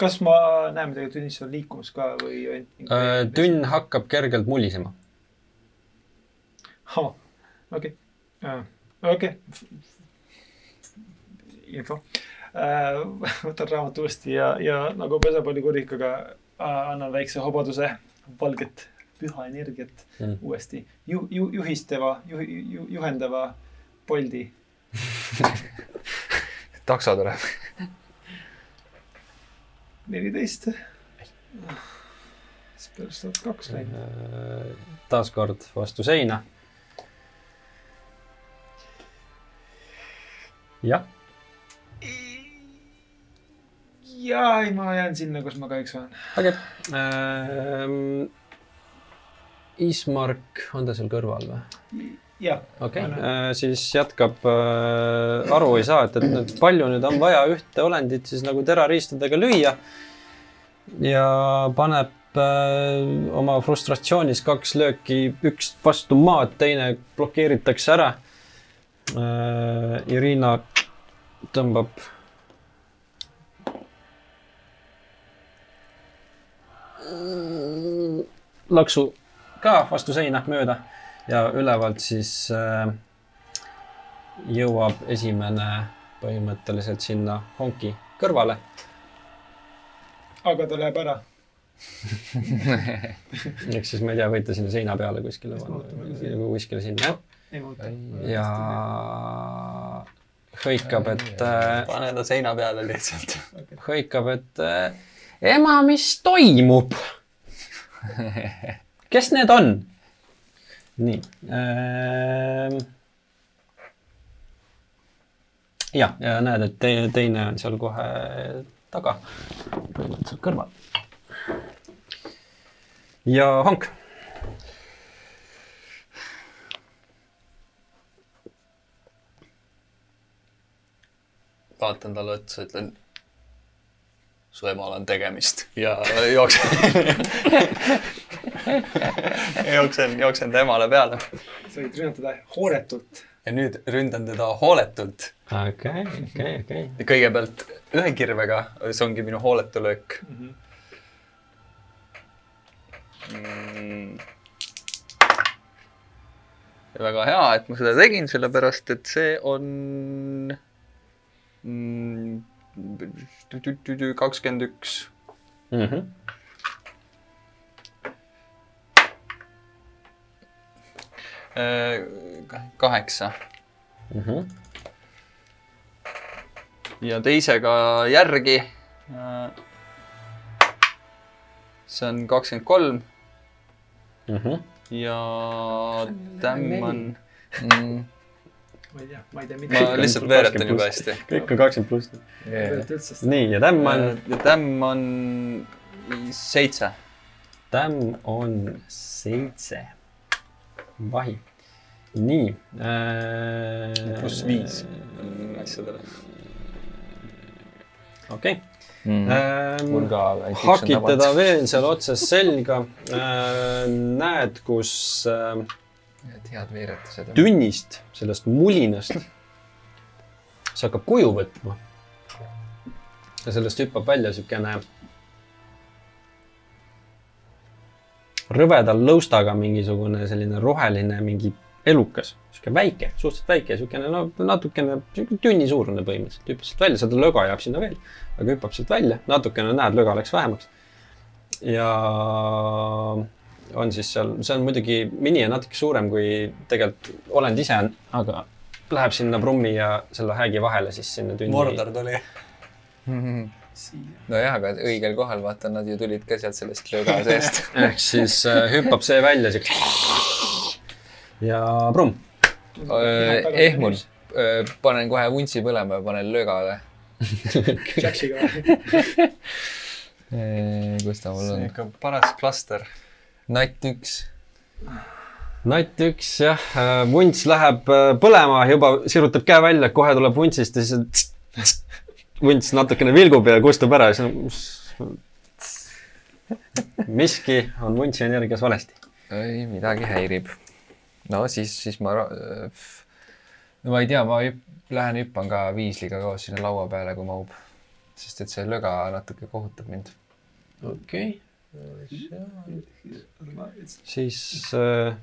kas ma näen midagi tunnis on liikumas ka või? Äh, tünn hakkab kergelt mulisema. okei, okei. info. võtan raamatu uuesti ja, ja nagu pesapallikurikaga äh, annan väikse hobaduse valget püha energiat Mm. uuesti ju, ju, juhistava ju,, ju, juhendava poldi. takso tuleb. neliteist. siis pärast tuhat kaks läinud. taaskord vastu seina. jah, ja ei, ma jään sinna, kus ma kahjuks olen. okei okay.. Ismark, on ta seal kõrval või? jah, okei okay., siis jätkab äh,, aru ei saa, et, et nüüd palju nüüd on vaja ühte olendit siis nagu terariistadega lüüa. ja paneb äh, oma frustratsioonis kaks lööki, üks vastu maad, teine blokeeritakse ära äh,. Irina tõmbab laksu ka vastu seina mööda ja ülevalt siis äh, jõuab esimene põhimõtteliselt sinna honki kõrvale. aga ta läheb ära. ehk siis ma ei tea, võite sinna seina peale kuskile panna, kuskile sinna. Ja hõikab, et äh,, pane ta seina peale lihtsalt. hõikab, et äh, ema, mis toimub? kes need on? nii ähm,. ja, ja näed, et te, teine on seal kohe taga, põhimõtteliselt kõrval. ja Hank, vaatan talle otsa, ütlen su emal on tegemist ja jooksen jooksen, jooksen ta emale peale sa võid rünnatada hooletult. ja nüüd ründan teda hooletult. okei, okei, okei. kõigepealt ühe kirvega, see ongi minu hooletu löök mm.. ja väga hea, et ma seda tegin, sellepärast et see on mm, kakskümmend üks. Mhm. Äh, kaheksa Mhm. ja teisega järgi. see on kakskümmend kolm Mhm. ja tämm on mm,, ma ei tea, ma ei tea ma midagi. lihtsalt veeretan jube hästi. kõik on kakskümmend pluss. üldse. nii, ja tämm on, tämm on seitse. tämm on seitse. vahi. nii äh,. pluss viis asjadele. okei Mm. ähm, hakid teda veel seal otsas selga äh,. näed, kus äh, Need head veeretused. tünnist, sellest mulinast, see hakkab kuju võtma. ja sellest hüppab välja siukene rõveda lõustaga mingisugune selline roheline mingi elukas, sihuke väike, suhteliselt väike, siukene no natukene tünni suurune põhimõtteliselt, hüppas sealt välja, seda löga jääb sinna veel, aga hüppab sealt välja, natukene näed, löga läks vähemaks. ja on siis seal, see on muidugi mini ja natuke suurem kui tegelikult olend ise on, aga läheb sinna Brummi ja selle häägi vahele siis sinna tünni. Mordor tuli. nojah, aga õigel kohal, vaata, nad ju tulid ka sealt sellest lööga seest. ehk siis äh, hüppab see välja siuke. ja Brumm. ehmun, panen kohe vuntsi põlema ja panen löögale. Jaxiga või? kus ta mul see on on? ikka paras klaster. Natt üks. natt üks jah, vunts läheb äh, põlema, juba sirutab käe välja, kohe tuleb vuntsist ja siis vunts natukene vilgub ja kustub ära ja siis on miski on vuntsi energias valesti. ei, midagi häirib. no siis, siis ma, no ma ei tea, ma lähen hüppan ka viisliga koos sinna laua peale, kui mahub. sest et see löga natuke kohutab mind. okei siis äh,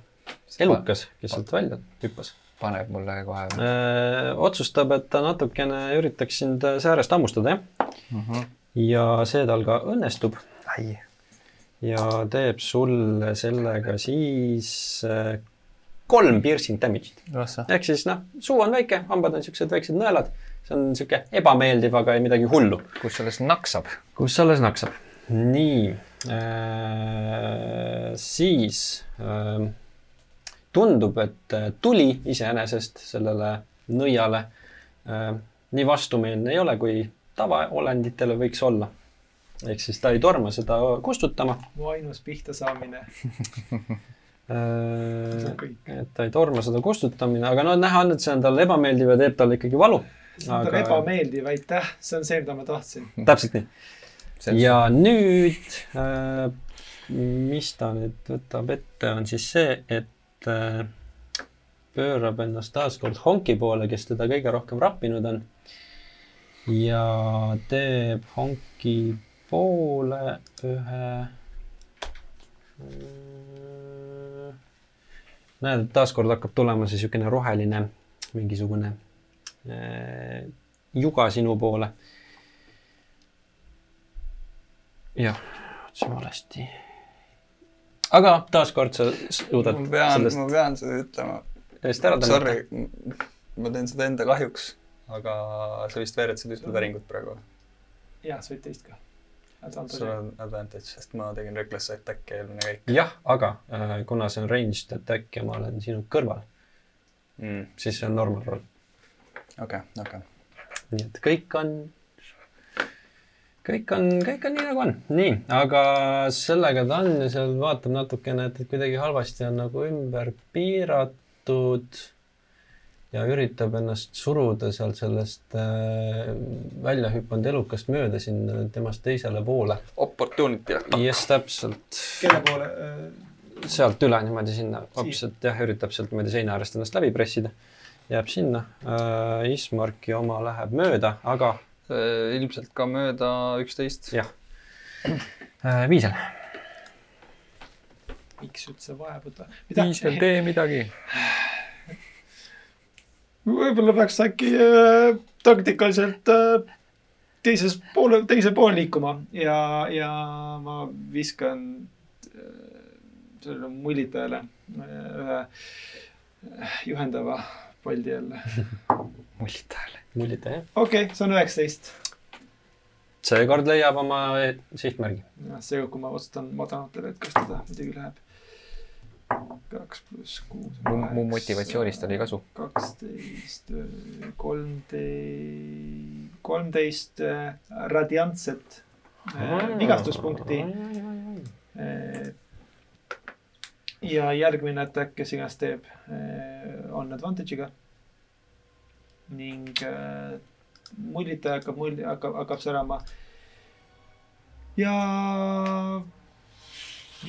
elukas, kes sealt välja hüppas paneb mulle kohe äh,, otsustab, et ta natukene üritaks sind säärest hammustada, jah. mm. -hmm. ja see tal ka õnnestub ai, ja teeb sulle sellega siis äh, kolm piercing damage'it. ehk siis noh, suu on väike, hambad on siuksed väiksed nõelad, see on sihuke ebameeldiv, aga ei midagi hullu. kus sellest naksab? kus alles naksab? nii äh,, siis äh, tundub, et äh, tuli iseenesest sellele nõiale äh, nii vastumeelne ei ole, kui tavaolenditele võiks olla. ehk siis ta ei torma seda kustutama mu ainus pihta saamine. äh, et ta ei torma seda kustutamine, aga no näha on, et see on talle ebameeldiv ja teeb talle ikkagi valu. see on talle ebameeldiv, aitäh, see on see, mida ma tahtsin. täpselt nii. Ja nüüd äh,, mis ta nüüd võtab ette, on siis see, et äh, pöörab ennast taaskord Honki poole, kes teda kõige rohkem rappinud on. ja teeb Honki poole ühe. näed, et taaskord hakkab tulema see niisugune roheline mingisugune äh, juga sinu poole jah, otsin valesti. aga taaskord sa suudad ma pean, sellest ma pean seda ütlema. eest ära tõmmata. Sorry, ma teen seda enda kahjuks, aga sa vist veeretasid ühte päringut praegu. jaa, sa võid teist ka. sul on advantage, sest ma tegin reckless attack'i eelmine käik jah, aga äh, kuna see on ranged attack ja ma olen sinu kõrval, mm.. siis see on normal roll. okei, okei. nii et kõik on, kõik on, kõik on nii nagu on. nii, aga sellega ta on ja seal vaatab natukene, et et kuidagi halvasti on nagu ümber piiratud. ja üritab ennast suruda sealt sellest äh, välja hüpanud elukast mööda sinna temast teisele poole. Opportunity just täpselt kelle poole äh, sealt üle niimoodi sinna hoopis, et jah, üritab sealt niimoodi seina äärest ennast läbi pressida. jääb sinna äh,. Ismarki oma läheb mööda, aga ilmselt ka mööda üksteist. jah äh,, Viisel. miks üldse vaja võtta? Viisel, tee midagi. võib-olla peaks äkki äh, taktikaliselt äh, teises poole, teise poole liikuma ja, ja ma viskan äh, sellele mullitajale äh, ühe äh, juhendava paldi jälle. mullitajale. mullita jah. okei okay,, see on üheksateist. seekord leiab oma sihtmärgi. seega, kui ma otsustan madanutele, et kas teda muidugi läheb kaks pluss kuus. mu, mu motivatsioonist oli kasu. kaksteist, kolmteist, kolmteist äh, radiantset äh, vigastuspunkti. ja järgmine attack, kes iganes teeb, on advantage'iga. Ning äh, mullitaja hakkab mulli, hakkab, hakkab särama. ja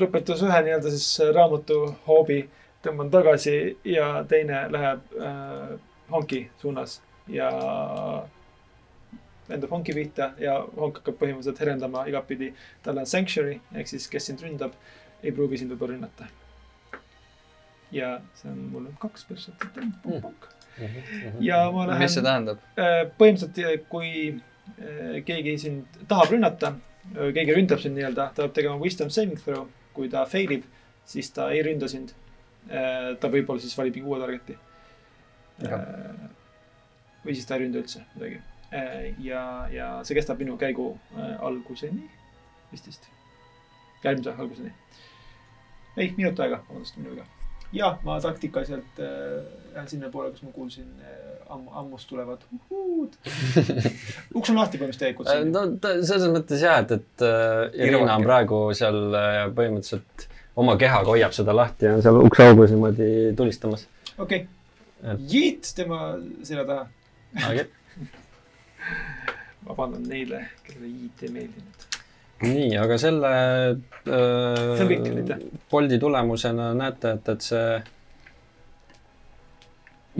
lõpetas ühe nii-öelda siis raamatu hoobi, tõmban tagasi ja teine läheb äh, honki suunas ja lendab honki pihta ja honk hakkab põhimõtteliselt herendama igatpidi. tal on sanctuary ehk siis, kes sind ründab, ei pruugi sind võib-olla rünnata. ja see on mul kaks perspektiivi. Ja ma lähen mis see tähendab? Äh, põhimõtteliselt, kui äh, keegi sind tahab rünnata, keegi ründab sind nii-öelda, ta peab tegema wisdom saving throw. kui ta fail ib, siis ta ei ründa sind. ta võib-olla siis valib mingi uue target'i. või siis ta ei ründa üldse midagi. ja, ja see kestab minu käigu äh, alguseni, vist vist. järgmise alguseni. ei, minut aega, vabandust, minu viga. Ja ma taktikaliselt äh, lähen sinnapoole, kus ma kuulsin äh, ammu, ammust tulevad uhuud. uks on lahti põhimõtteliselt tegelikult siin. no selles mõttes jah, et, et äh, Irina on praegu seal äh, põhimõtteliselt oma kehaga hoiab seda lahti ja on seal ukseaugus niimoodi tulistamas. okei okay., jiit tema selja taha. Vabandan neile, kellele jiit ei meeldinud. nii, aga selle on kõik, äh, poldi tulemusena näete, et, et see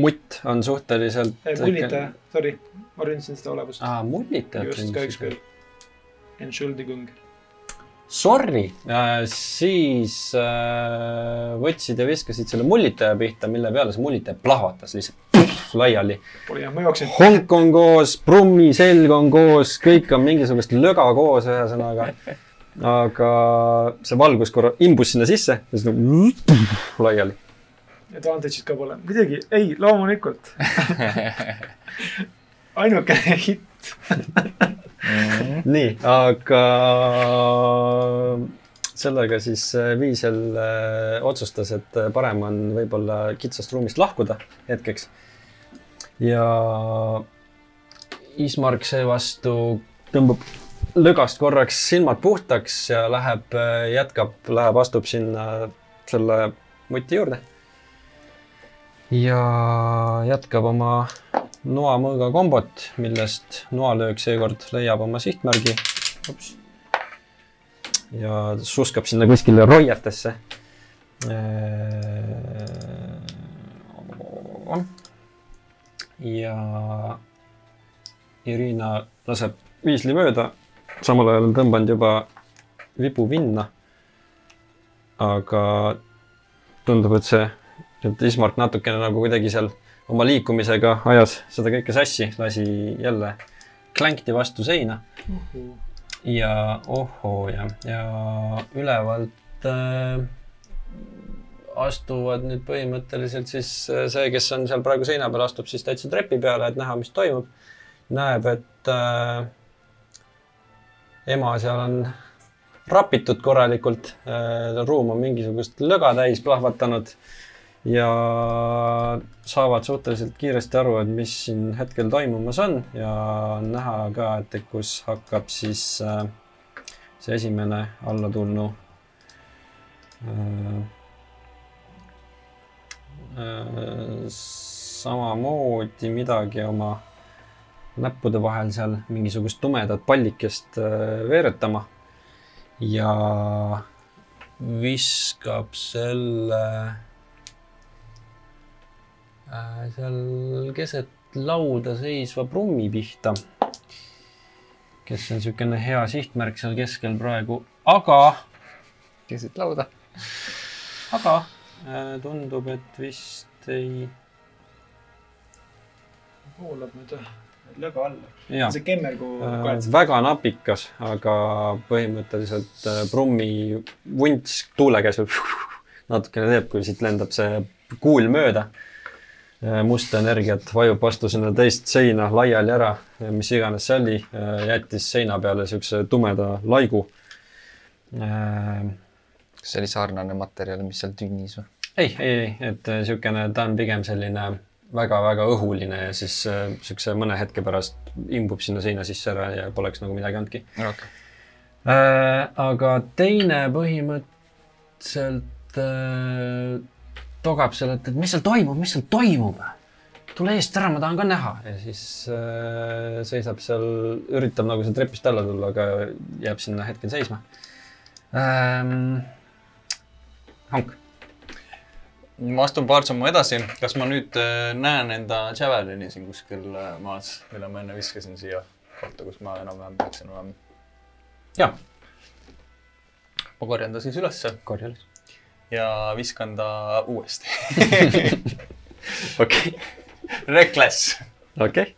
mutt on suhteliselt. mullitaja, sorry, ma ründasin seda olevust. aa, mullitajat. just, kahjuks küll. Entschuldigung. Sorry äh,, siis äh, võtsid ja viskasid selle mullitaja pihta, mille peale see mullitaja plahvatas lihtsalt laiali. honk on koos, Brummi selg on koos, kõik on mingisugust löga koos, ühesõnaga. aga see valgus korra imbus sinna sisse ja siis nagu laiali. Advantage'it ka pole, muidugi, ei, loomulikult. ainukene hitt. nii, aga sellega siis äh, Viisel äh, otsustas, et äh, parem on võib-olla kitsast ruumist lahkuda hetkeks. ja Ismark seevastu tõmbab lögast korraks silmad puhtaks ja läheb, jätkab, läheb, astub sinna selle muti juurde. Ja jätkab oma noamõõga kombot, millest noalöök seekord leiab oma sihtmärgi. ja suskab sinna kuskile roietesse. ja Irina laseb viisli mööda, samal ajal on tõmbanud juba vibu vinna. aga tundub, et see, et Ismark natukene nagu kuidagi seal oma liikumisega ajas seda kõike sassi, lasi jälle klänkti vastu seina. Ja ohoo ja, ja ülevalt äh, astuvad nüüd põhimõtteliselt siis äh, see, kes on seal praegu seina peal, astub siis täitsa trepi peale, et näha, mis toimub. näeb, et äh, ema seal on rapitud korralikult äh,, ruum on mingisugust löga täis plahvatanud ja saavad suhteliselt kiiresti aru, et mis siin hetkel toimumas on ja on näha ka, et kus hakkab siis äh, see esimene allatulnu äh, äh, samamoodi midagi oma näppude vahel seal mingisugust tumedat pallikest veeretama. Ja viskab selle seal keset lauda seisva prummi pihta, kes on niisugune hea sihtmärk seal keskel praegu, aga keset lauda. aga äh, tundub, et vist ei. voolab nüüd löga alla. jaa, see kemmergu äh, väga napikas, aga põhimõtteliselt äh, prummi vunts tuule käes natukene teeb, kui siit lendab see kuul mööda. Musta energiat vajub vastu sinna teist seina laiali ära, mis iganes see oli, jättis seina peale siukse tumeda laigu. Äh, kas see oli sarnane materjal, mis seal tünnis või? ei, ei, ei, et äh, siukene, ta on pigem selline väga-väga õhuline ja siis äh, siukse mõne hetke pärast imbub sinna seina sisse ära ja poleks nagu midagi olnudki okei. äh,. aga teine põhimõtteliselt äh, togab seal, et, et mis seal toimub, mis seal toimub. tule eest ära, ma tahan ka näha ja siis äh, seisab seal, üritab nagu sealt trepist alla tulla, aga jääb sinna hetkel seisma ähm,. Hank ma astun paar sammu edasi. kas ma nüüd äh, näen enda Javelini siin kuskil äh, maas, mille ma enne viskasin siia kohta, kus ma enam-vähem peaksin olema? jah, ma korjan ta siis ülesse korja üles. Ja viskan ta uuesti. okei, Reckless. okei.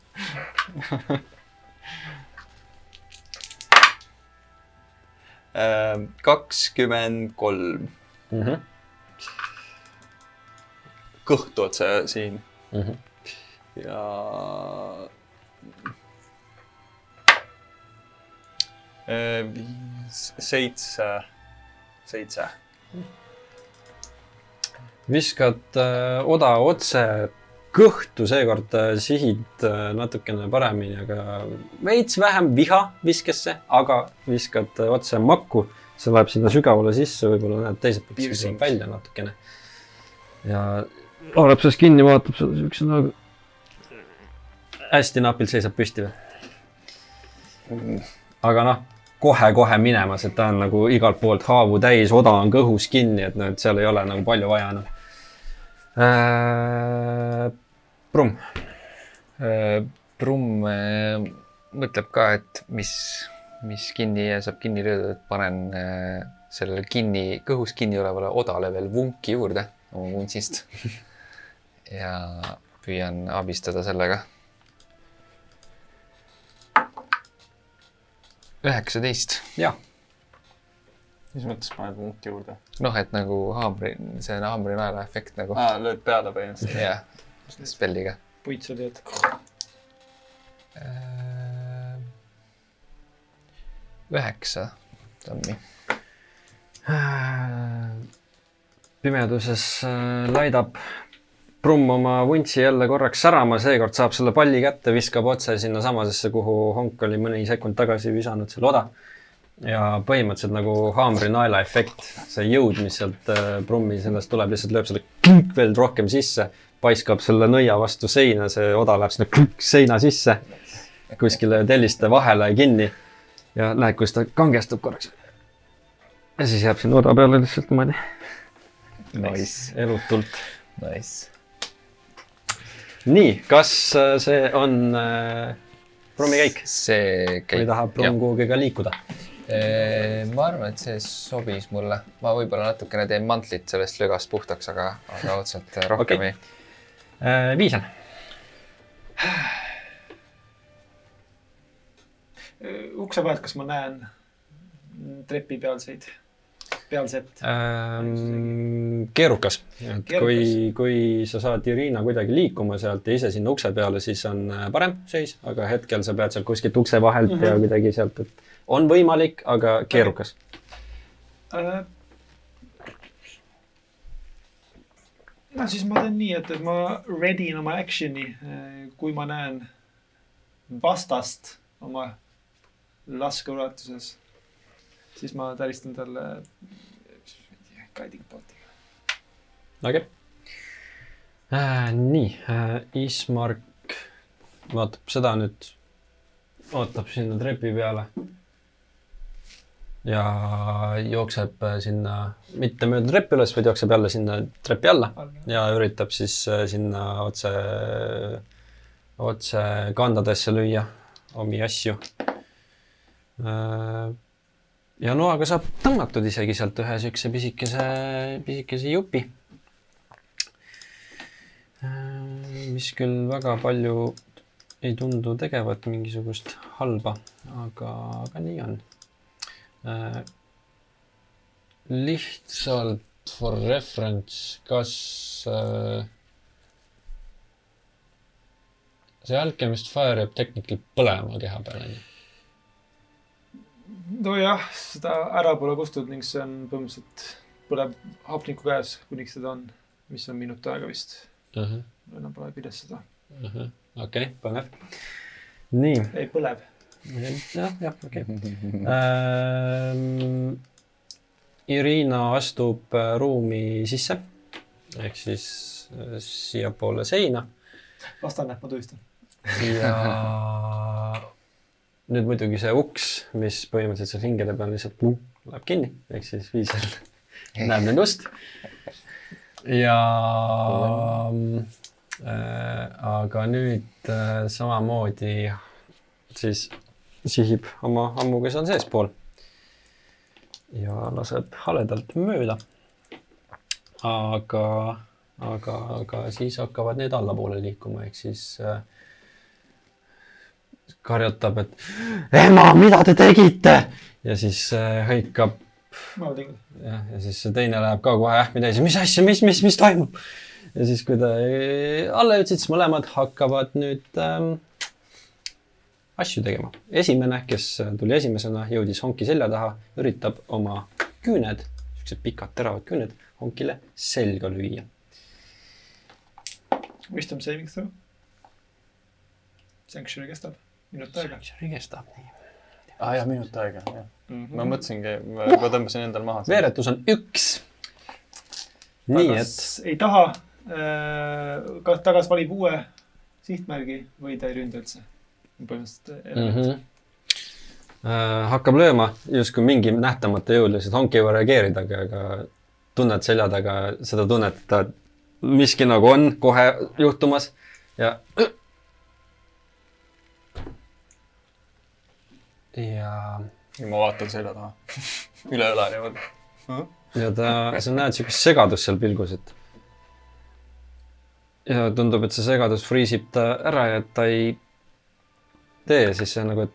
Äh, kakskümmend kolm, Mhm, kõht otse siin mhm. ja. viis, seitse, seitse. Viskad äh, oda otse kõhtu, seekord äh, sihid äh, natukene paremini, aga veits vähem viha viskesse, aga viskad otse makku. see läheb sinna sügavale sisse, võib-olla näed teiselt poolt siis Piercing. tuleb välja natukene. ja haarab sellest kinni, vaatab seda siukse nagu. hästi napilt seisab püsti veel. aga noh, kohe-kohe minemas, et ta on nagu igalt poolt haavu täis, oda on kõhus kinni, et noh, et seal ei ole nagu palju vaja enam äh,. Brumm, Brumm äh, mõtleb ka, et mis, mis kinni saab kinni löödud, et panen äh, sellele kinni, kõhus kinni olevale odale veel vunki juurde oma vuntsist. ja püüan abistada sellega. üheksateist, jah, mis mõttes paned punkti juurde noh, et nagu haamri, see on haamrinaela efekt nagu ah,? lööd peale põhimõtteliselt. jah, spelliga. puit sul tead. Äh, üheksa tammi. pimeduses äh, laidab Brumm oma vuntsi jälle korraks särama, seekord saab selle palli kätte, viskab otse sinnasamasesse, kuhu Honk oli mõni sekund tagasi visanud selle oda. Ja põhimõtteliselt nagu haamrinaela efekt, see jõud, mis sealt äh, Brummi sellest tuleb, lihtsalt lööb selle klõnk veel rohkem sisse, paiskab selle nõia vastu seina, see oda läheb sinna klõnk seina sisse, kuskile telliste vahele kinni ja näed, kuidas ta kangestub korraks. ja siis jääb sinna oda peale lihtsalt niimoodi Nice, elutult. nice. nii, kas äh, see on äh, Brummi käik see või käib. tahab Brumm kuhugi ka liikuda? Ma arvan, et see sobis mulle. ma võib-olla natukene teen mantlit sellest lögast puhtaks, aga, aga otseselt rohkem Okei. ei. Viisan, ukse vahelt, kas ma näen trepi pealseid, pealset? Ähm, keerukas, et kui, kui sa saad Irina kuidagi liikuma sealt ja ise sinna ukse peale, siis on äh, parem seis, aga hetkel sa pead sealt kuskilt ukse vahelt mm -hmm. ja kuidagi sealt, et on võimalik, aga keerukas. Äh, no siis ma teen nii, et, et ma ready in oma action'i, kui ma näen vastast oma laskeulatuses, siis ma täristan talle guiding bolt'iga. okei okay.. äh,. nii äh,, Ismark vaatab seda nüüd, vaatab sinna trepi peale. Ja jookseb äh, sinna, mitte mööda treppi üles, vaid jookseb jälle sinna trepi alla ja üritab siis äh, sinna otse, otse kandadesse lüüa omi asju. ja noaga saab tõmmatud isegi sealt ühe siukse pisikese, pisikese jupi. mis küll väga palju ei tundu tegevat mingisugust halba, aga, aga nii on. Lihtsalt for reference, kas äh, see Alchemist Fire jääb technically põlema keha peal onju? nojah, seda ära pole kustunud ning see on põhimõtteliselt põleb hapniku käes, kuniks seda on, mis on minut aega vist. enam pole pidas seda. okei, põnev. nii, ei, põleb. jah, jah, okei. Ähm, Irina astub äh, ruumi sisse ehk siis äh, siiapoole seina vastane, ma tunnistan. ja nüüd muidugi see uks, mis põhimõtteliselt seal hingede peal lihtsalt pum, läheb kinni, ehk siis viisel näeb nüüd ust. ja äh, aga nüüd äh, samamoodi siis sihib oma ammuga seal seespool ja laseb haledalt mööda. aga, aga, aga siis hakkavad need allapoole liikuma, ehk siis äh, karjutab, et ema, mida te tegite? ja siis äh, hõikab jah, ja siis see teine läheb ka kohe ähmi täis, mis asja, mis, mis, mis toimub? ja siis, kui ta äh, alla jõudsid, siis mõlemad hakkavad nüüd ähm, asju tegema. esimene, kes tuli esimesena, jõudis honki selja taha, üritab oma küüned, siuksed pikad teravad küüned, honkile selga lüüa. Wisdom saving throw. Sanctuary kestab minut aega. kestab nii. aa ah, jah, minut aega, jah. Mhm. ma mõtlesingi, ma juba tõmbasin endal maha. veeretus on üks. nii et ei taha, kas tagas valib uue sihtmärgi või ta ei ründa üldse? Põhimõtteliselt mm element. -hmm. äh, hakkab lööma justkui mingi nähtamatu jõud lihtsalt, honk ei jõua reageerida, aga, aga tunned selja taga seda tunnet, et ta miski nagu on kohe juhtumas ja. ja, ja ma vaatan selja taha. üle õla niimoodi. ja ta, sa näed siukest segadust seal pilgus, et. ja tundub, et see segadus friisib ta ära ja ta ei tee ja siis see on nagu, et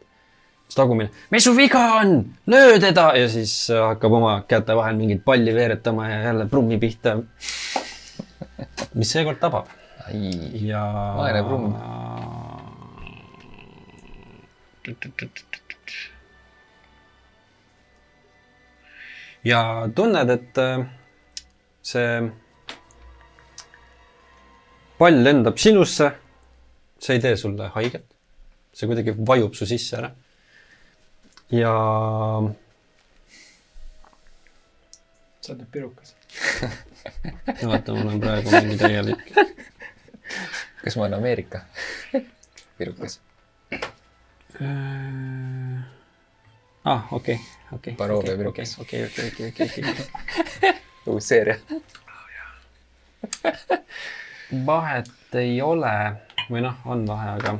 siis tagumine, mis su viga on, löö teda ja siis äh, hakkab oma käte vahel mingit palli veeretama ja jälle prummi pihta. mis seekord tabab ja. Vaene Brumm. ja tunned, et äh, see pall lendab sinusse. see ei tee sulle haiget. See kuidagi vajub su sisse ära. ja sa oled nüüd pirukas. vaata, mul on praegu mingi täielik. kas ma olen Ameerika pirukas? ah, okei, okei. Baroobia okei, pirukas. okei, okei, okei, okei, okei. uus seeria. vahet ei ole või noh, on vahe, aga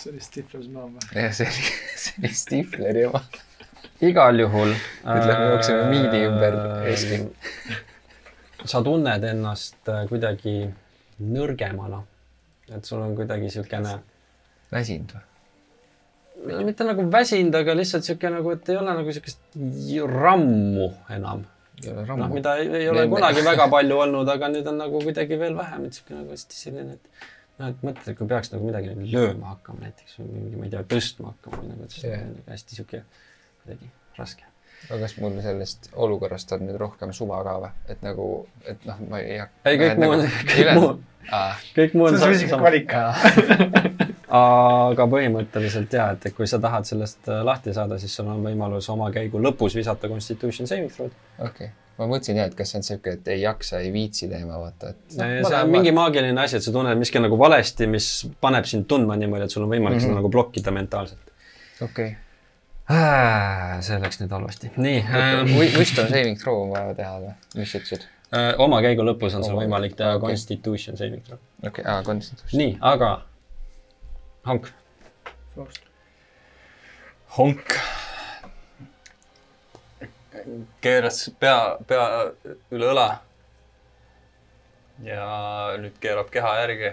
see oli Stifler Zman või? jah, see oli, see oli Stifleri oma. igal juhul. Nüüd lähme jookseme miini ümber Eesti. sa tunned ennast äh, kuidagi nõrgemana. et sul on kuidagi siukene, väsinud või? mitte nagu väsinud, aga lihtsalt siuke nagu, et ei ole nagu siukest rammu enam. ei ole noh, mida ei, ei ole Enne- kunagi väga palju olnud, aga nüüd on nagu kuidagi veel vähem, et siuke nagu hästi selline, et noh, et mõtled, et kui peaks nagu midagi nagu lööma hakkama näiteks või mingi, ma ei tea, tõstma hakkama või nagu, et siis Jah. on nagu hästi siuke kuidagi raske. aga kas mul sellest olukorrast on nüüd rohkem suva ka või? et nagu, et noh, ma ei hakka. ei, kõik muu on, kõik muu, aa, kõik muu on see on su isiklik valik. aga põhimõtteliselt ja, et kui sa tahad sellest äh, lahti saada, siis sul on võimalus oma käigu lõpus visata Constitution saving throw'd. okei okay., ma mõtlesin jah, et kas see on siuke, et ei jaksa, ei viitsi teema, vaata, et. see on mingi maagiline asi, et sa tunned miski on nagu valesti, mis paneb sind tundma niimoodi, et sul on võimalik mm -hmm. seda nagu blokkida mentaalselt. okei see läks nüüd halvasti. nii okay.. Wisdom saving throw on vaja teha või, mis sa ütlesid? äh, oma käigu lõpus on sul võimalik teha okei. Constitution saving throw. okei, aa, konstitutsioon. nii, aga Hank, Frost. honk. Keeras pea, pea üle õla. ja nüüd keerab keha järgi.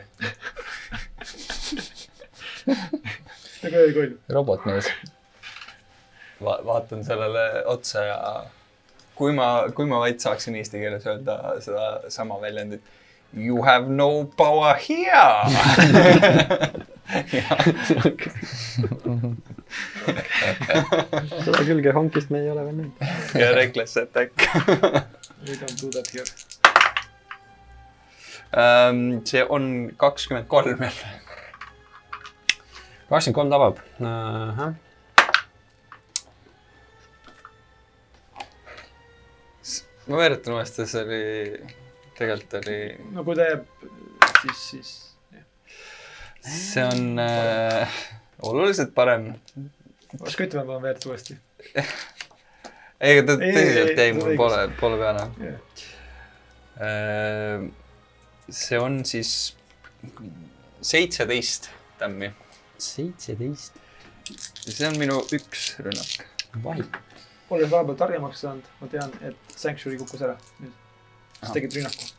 väga õige oli. robotmees. Va vaatan sellele otsa ja kui ma, kui ma vaid saaksin eesti keeles öelda sedasama väljendit. You have no power here. seda külge Hankist me ei ole veel näinud. ja reckless attack. We don't do that here. Ähm, see on kakskümmend kolm jälle. kakskümmend kolm tabab uh. -huh. ma meenutan uuesti, see oli, tegelikult oli, no kui ta jääb, siis, siis jah. see on äh, oluliselt parem. oska ütlema, ma veereta uuesti. ei, aga ta tõsiselt ei, jäi mul poole, poole peale. jah, Äh, see on siis seitseteist tämmi. seitseteist. see on minu üks rünnak. olles vahepeal targemaks saanud, ma tean, et Sanctuary kukkus ära nüüd. Sa tegid rünnaku.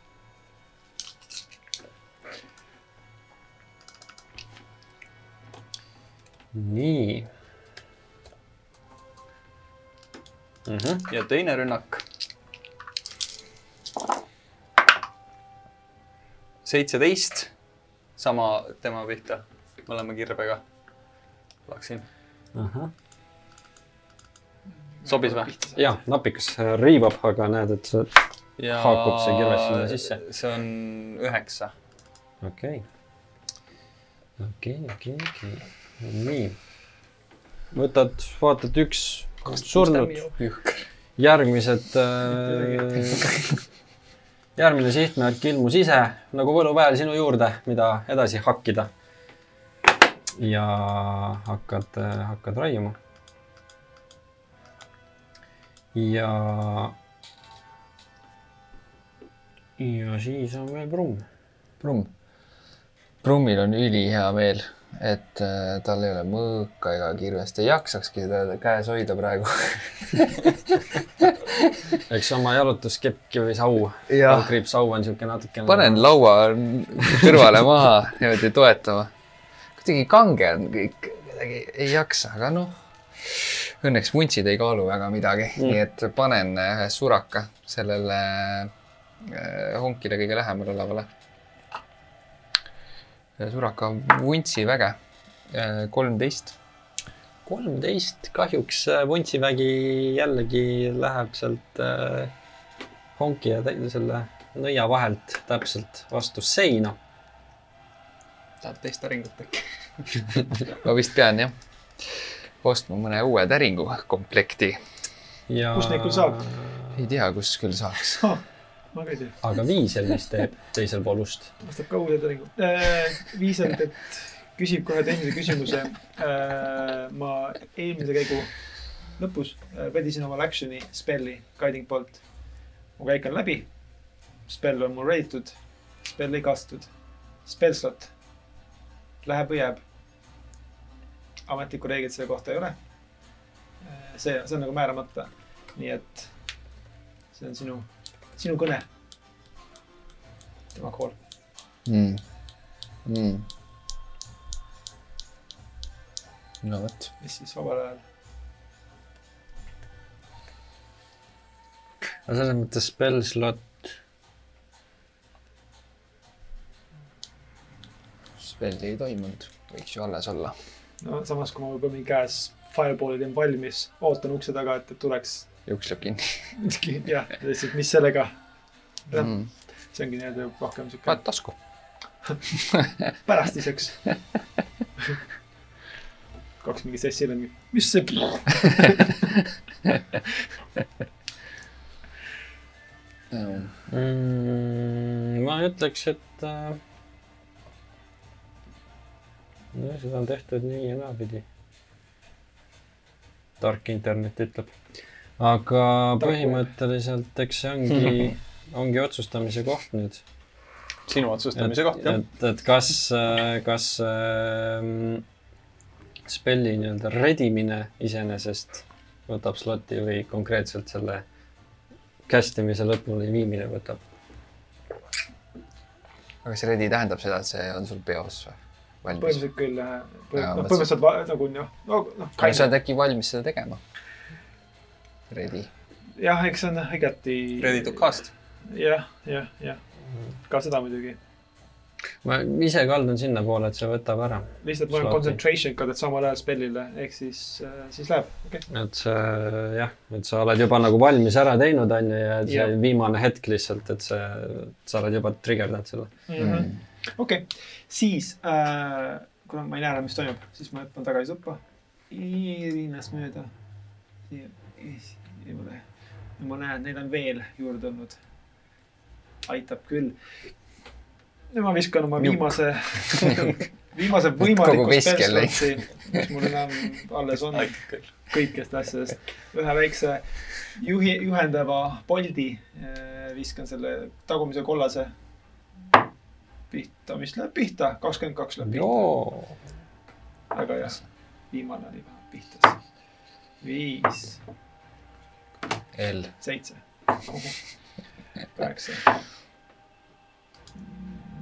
nii mm. -hmm. ja teine rünnak. seitseteist, sama tema pihta, mõlema kirbega laksin. ahah, sobis või? ja napikas riivab, aga näed, et see, ja Haakub see kirves sinna sisse? see on üheksa. okei. okei, okei, okei, nii. võtad, vaatad üks surnud, järgmised äh,, järgmine sihtmärk ilmus ise nagu võluväel sinu juurde, mida edasi hakkida. ja hakkad, hakkad raiuma. ja. Ja siis on veel Brumm. Brumm. Brummil on ülihea meel, et äh, tal ei ole mõõka ega kirvest, ei jaksakski teda käes hoida praegu. eks oma jalutuskeppi või sau, Jah. kriipsau on siuke natukene. panen laua kõrvale maha niimoodi toetama. kuidagi kange on kõik, kuidagi ei jaksa, aga noh. Õnneks vuntsid ei kaalu väga midagi mm., nii et panen ühe suraka sellele honkile kõige lähemal olevale. suraka vuntsi väge, kolmteist. kolmteist, kahjuks äh, Vuntsivägi jällegi läheb sealt honki ja selle nõia vahelt täpselt vastu seina. tahad teist päringut äkki? ma vist pean jah ostma mõne uue täringu komplekti. ja Kust neid küll saab? ei tea, kus küll saaks. ma ka ei tea, aga Viisel vist teeb teisel pool ust. vastab ka uude täringu. viisalt, et küsib kohe tehnilise küsimuse. ma eelmise käigu lõpus äh, vedisin omal action'i spell'i guiding bolt. mu käik on läbi. spell on mul reitud, spell ei kastud, spell slot läheb või jääb. ametlikku reeglit selle kohta ei ole. see, see on nagu määramata. nii et see on sinu, sinu kõne. tema call. mm.. Mm. no vot, mis siis vabal ajal no selles mõttes spell slot, spelli ei toimunud, võiks ju alles olla. no samas, kui ma juba mingi käes fireball'i teen valmis, ootan ukse taga, et, et tuleks juks läheb kinni jah, lihtsalt mis sellega, mm.. see ongi nii-öelda rohkem siuke paned tasku. pärastiseks. kaks mingi sessi on mingi, mis see. mm,. ma ütleks, et äh, no, seda on tehtud nii ja naapidi. tark internet ütleb. Aga põhimõtteliselt, eks see ongi, ongi otsustamise koht nüüd. sinu otsustamise koht jah. et, et kas, kas ähm, spelli nii-öelda redimine iseenesest võtab sloti või konkreetselt selle cast imise lõpuni viimine võtab. aga kas ready tähendab seda, et see on sul peos või? valmis? põhimõtteliselt küll jah. Noh, põhimõtteliselt nagu noh, no noh. aga sa oled äkki valmis seda tegema? Ready. jah, eks see on igati. Ready to cast. jah, jah, jah, ka seda muidugi. ma ise kaldun sinnapoole, et see võtab ära. lihtsalt Sloti. concentration card, et samal ajal spellile, ehk siis, siis läheb, okei okay.. et see jah, et sa oled juba nagu valmis ära teinud, on ju, ja see Jah. viimane hetk lihtsalt, et see, sa oled juba trigerdanud selle. Mhm. okei, siis äh,, kuna ma ei näe enam, mis toimub, siis ma hüppan tagasi tuppa. Iriinast mööda. siia, eemale. ma näen, neid on veel juurde tulnud. aitab küll. ja ma viskan oma viimase, viimase võimaliku spellslot'i, mis mul enam alles on kõikidest asjadest. ühe väikse juhi, juhendava poldi eh, viskan selle tagumise kollase pihta, mis läheb pihta, kakskümmend kaks läheb pihta. joo, väga hea. viimane oli pihtas. viis, L. seitse, kaheksa,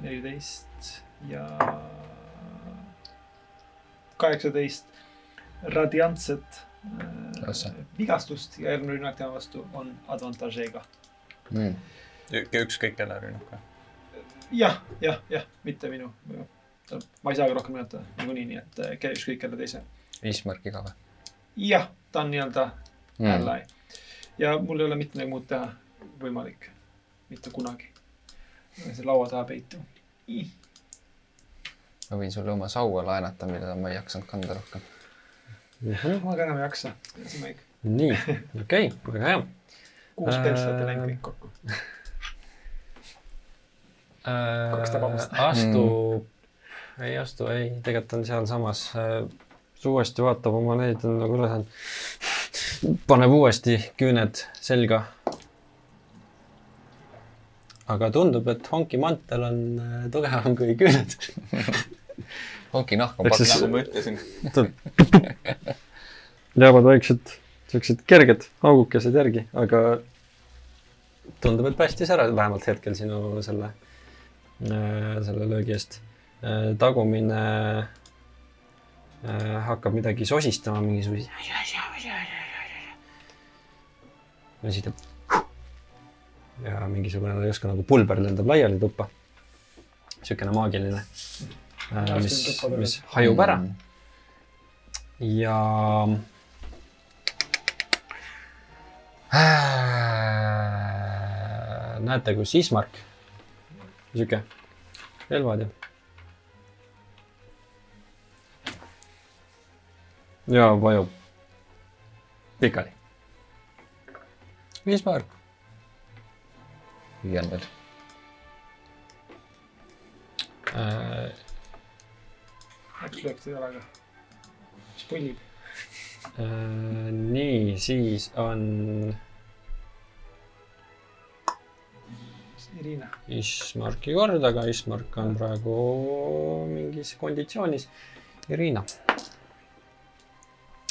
neliteist ja kaheksateist radiantset äh, vigastust ja järgmine rünnak tema vastu on advantaažeega. Mm. ükskõik kelle rünnak või? jah, jah, jah, mitte minu. ma ei saagi rohkem nimetada niikuinii, nii et äh, ükskõik kelle teise. ka või jah, ta on nii-öelda mm.? ally. Ja mul ei ole mitte midagi muud teha võimalik, mitte kunagi. see laua taha peitu. ma võin sulle oma saua laenata, mida ma ei jaksanud kanda rohkem. ma ka enam ei jaksa. nii, okei okay,, väga hea kuus Äh, pelsi olete läinud kõik kokku. Kaks tabamist. Äh, astub, ei astu, ei, tegelikult on sealsamas. uuesti vaatab oma neid, on nagu üles andnud. Paneb uuesti küüned selga. aga tundub, et honki mantel on äh, tugevam kui küüned. ongi nahk on siis-. nagu ma ütlesin. jäävad väiksed, siuksed kerged augukesed järgi, aga tundub, et päästis ära vähemalt hetkel sinu selle, selle löögi eest. tagumine äh, hakkab midagi sosistama, mingisuguse. Ja siis teeb. ja mingisugune justkui nagu pulber lendab laiali tuppa. siukene maagiline, mis, mis hajub ära. ja Äh, näete, kus Ismark, sihuke relvad ja. ja vajub pikali. Ismark. hüüan veel. Äh, üks löök ta jalaga. mis pullib? äh, nii, siis on Irina. Ismarki kord, aga Ismark on praegu mingis konditsioonis. Irina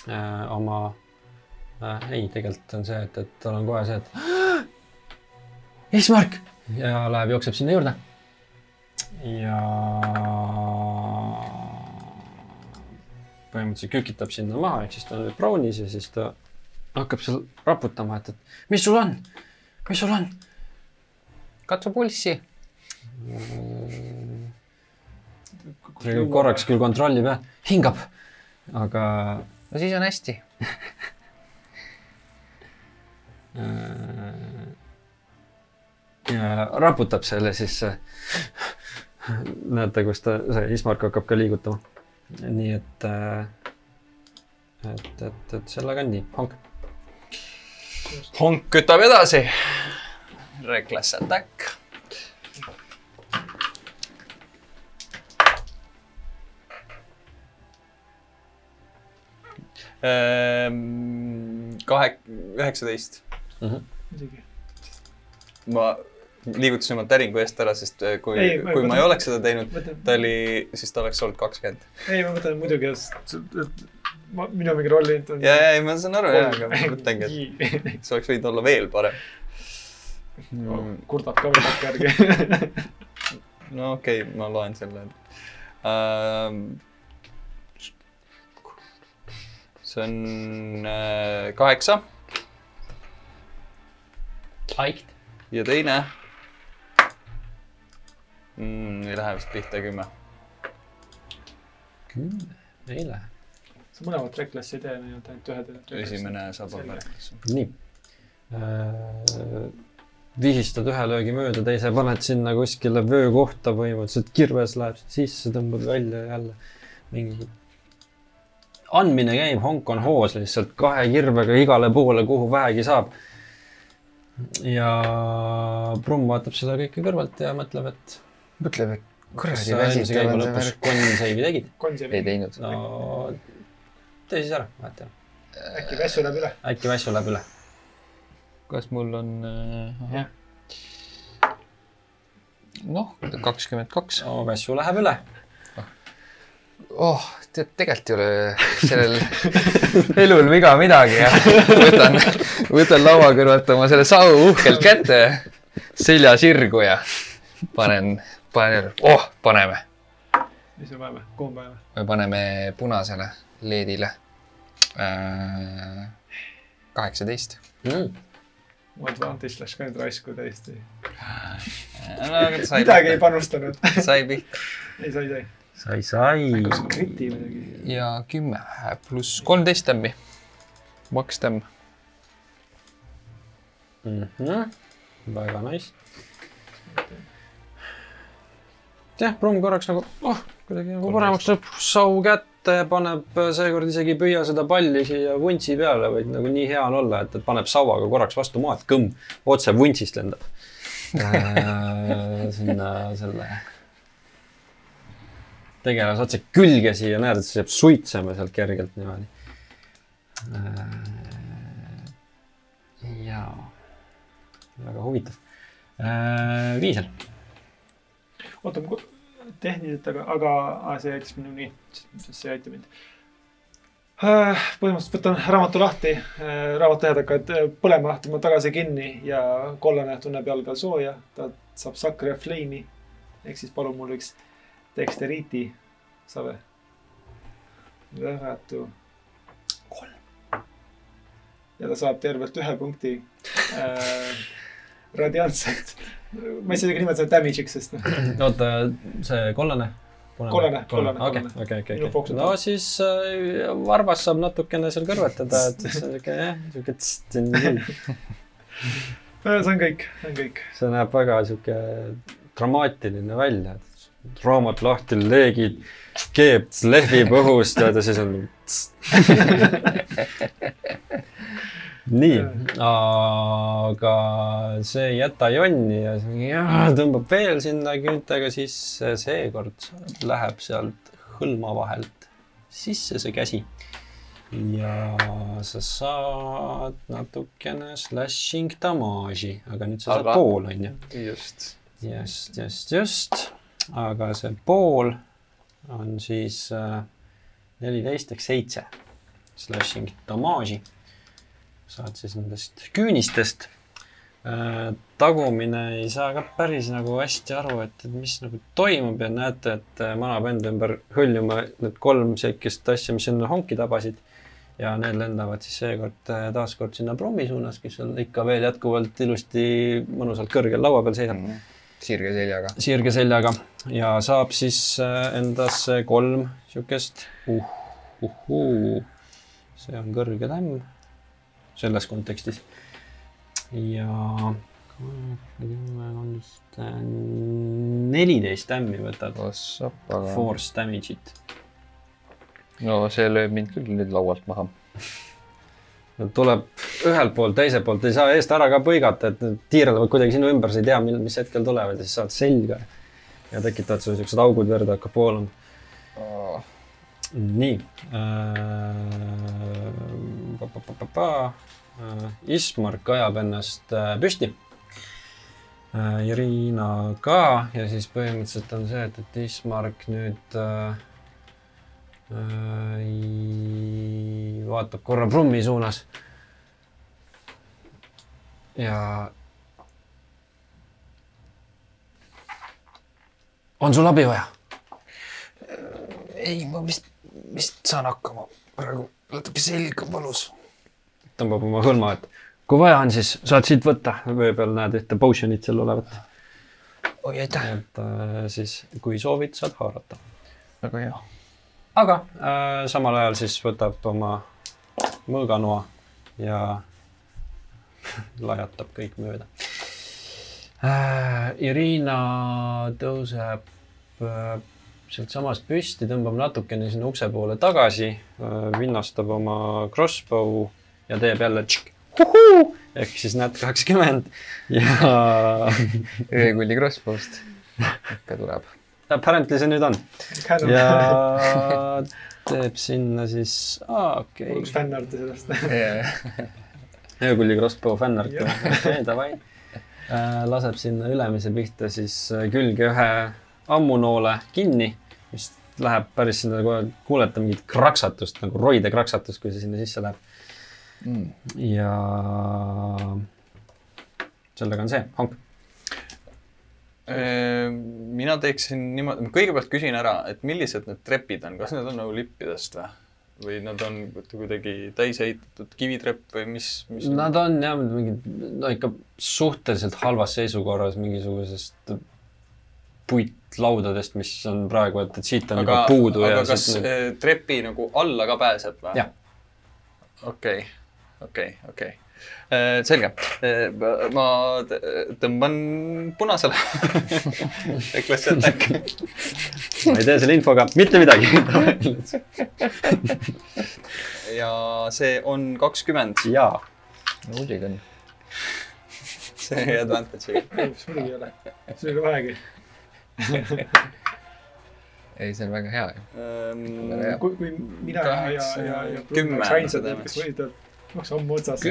äh, oma äh,, ei, tegelikult on see, et, et tal on kohe see, et Ismark ja läheb, jookseb sinna juurde. ja põhimõtteliselt kükitab sinna maha, ehk siis ta on brownis ja siis ta hakkab seal raputama, et, et mis sul on, mis sul on katsu pulssi. oli korraks küll kontrolli peal, hingab, aga no siis on hästi. äh, ja raputab selle siis. näete, kus ta, see Ismark hakkab ka liigutama. nii et, et, et, et sellega on nii, Hank. Honk kütab edasi. Reckless attack. Ehm, kahe, üheksateist. muidugi. ma liigutasin oma täringu eest ära, sest äh, kui Ei,, ma- kui ma ei oleks seda teinud, mõtlen, ta oli, siis ta oleks olnud kakskümmend. ei, ma mõtlen muidugi, et ma, minu mingi rolli on. ja, ja, ei, ma saan aru ja, aga ma mõtlengi, et see oleks võinud olla veel parem mm.. kurdab ka veel järgi. no okei okay,, ma loen selle ähm,. see on äh, kaheksa Aikt. ja teine mm,. ei lähe vist pihta kümme. kümme, ei lähe. sa mõlemat reklassi ei tee, ainult ainult ühe teed. esimene saab olla. nii. vihistad ühe löögi mööda, teise paned sinna kuskile vöökohta põhimõtteliselt, kirves läheb sisse, tõmbad välja jälle. mingi. andmine käib, honk on hoos lihtsalt kahe kirvega igale poole, kuhu vähegi saab. Ja Brumm vaatab seda kõike kõrvalt ja mõtleb, et mõtleb, et kuradi väsitav on see lõpus värk. konnseivi tegid. ei. teinud. no tee siis ära, vaata. äkki väsu läheb üle. äkki väsu läheb üle. kas mul on äh, Jah. noh, kakskümmend kaks. no väsu läheb üle. oh, tead, tegelikult ei ole sellel elul viga midagi ja võtan, võtan laua kõrvalt oma selle sau uhkelt kätte, selja sirgu ja panen, panen, oh, paneme. mis me paneme, kuhu me paneme? me paneme punasele LED-ile kaheksateist. Mm. advantage läks ka nüüd raisku täiesti. sai midagi ei panustanud. sai pihta. ei, sai, sai. sai, sai. kas kriti midagi? ja kümme pluss kolmteist tämmi. Max tämm. Mhm. väga nice. jah, Brumm korraks nagu, oh, kuidagi nagu paremaks läheb, sau kätte, paneb seekord isegi ei püüa seda palli siia vuntsi peale, vaid nagu nii hea on olla, et, et paneb sauaga korraks vastu maad, kõmm, otse vuntsist lendab äh,. sinna selle tegelase otse külge siia, näed, et see jääb suitsema sealt kergelt niimoodi äh,. jaa, väga huvitav äh,. Viisel oota, tehniliselt, aga, aga see aitas mind nii, see ei aita mind. põhimõtteliselt võtan raamatu lahti, raamatulehed hakkavad äh, põlema, tõmban tagasi kinni ja kollane tunneb jalge all sooja, ta saab sakra flame'i. ehk siis palun mul üks dexteriiti, saab. vääratu. kolm. ja ta saab tervelt ühe punkti äh, radiantset. ma ei saa isegi nimetada damage'iks, sest noh, oota, see kollane? Kollane, kollane, okei, okei, okei, no siis äh, varvas saab natukene seal kõrvetada, et siis on siuke jah, siuke on küll. see on kõik, see on kõik. see näeb väga siuke dramaatiline välja. Raamat lahti, leegid, keeb lehvib õhust ja siis on. nii, aga see ei jäta jonni ja, ja tõmbab veel sinna küüntega sisse, seekord läheb sealt hõlma vahelt sisse see käsi. ja sa saad natukene slashing damage'i, aga nüüd sa saad Aga- pool, onju. just. just, just, just, aga see pool on siis äh, neliteist ehk seitse slashing damage'i. saad siis nendest küünistest äh,. tagumine ei saa ka päris nagu hästi aru, et, et mis nagu toimub ja näete, et äh, manab enda ümber hõljuma need kolm sihukest asja, mis enne honki tabasid. ja need lendavad siis seekord taaskord sinna Brummi suunas, kes seal ikka veel jätkuvalt ilusti mõnusalt kõrgel laua peal seisab sirge seljaga. sirge seljaga ja saab siis äh, endasse kolm siukest uh, uhuu. see on kõrge tämm selles kontekstis. ja neliteist tämmi võtad force damage'it. no see lööb mind küll nüüd laualt maha. Tuleb ühelt poolt, teiselt poolt ei saa eest ära ka põigata, et need tiirlevad kuidagi sinu ümber, sa ei tea, mil, mis hetkel tulevad ja siis saad selga. ja tekitavad sulle siuksed augud, verd hakkab voolama. nii äh,. Ismark ajab ennast äh, püsti äh,. Irina ka ja siis põhimõtteliselt on see, et, et Ismark nüüd äh, äh, vaatab korra Brummi suunas. ja. on sul abi vaja? ei, ma vist, vist saan hakkama. praegu natuke selg on valus. tõmbab oma hõlma, et kui vaja on, siis saad siit võtta, vöö peal näed ühte potion'it seal olevat. oi, aitäh. et äh, siis, kui soovid, saad haarata. väga hea. Aga äh, samal ajal siis võtab oma mõõganoa ja lajatab kõik mööda äh,. Irina tõuseb äh, sealtsamast püsti, tõmbab natukene sinna ukse poole tagasi äh,, vinnastab oma crossbow ja teeb jälle tšik, huhuu ehk siis näed kakskümmend ja öökulli crossbow'st ikka tuleb. Apparently see nüüd on ja teeb sinna siis, aa okei üks fännarti sellest. öökulli crossbow fännart, okei davai. laseb sinna ülemise pihta siis äh, külge ühe ammunoole kinni, mis läheb päris sinna, kuulete mingit kraksatust nagu roide kraksatust, kui see sinna sisse läheb Mm. ja sellega on see, hank. Mina teeksin niimoodi, kõigepealt küsin ära, et millised need trepid on, kas need on nagu lippidest või? või nad on kuidagi täis ehitatud kivitrepp või mis, mis? Nad on jah, mingid, no ikka suhteliselt halvas seisukorras mingisugusest puitlaudadest, mis on praegu, et, et siit on aga juba, puudu aga kas need... eh, trepi nagu alla ka pääseb või? Okei, okei, okei. selge, ma tõmban punasele. Reckless attack. ma ei tee selle infoga mitte midagi. ja see on kakskümmend, jaa, muidugi on. see advantage'iga. muidugi ei ole. see ei ole vahegi. ei, see on väga hea ju. Ehm, kui, kui mina ja, ja, ja, ja kümme kes võidavad, oleks ammu otsas.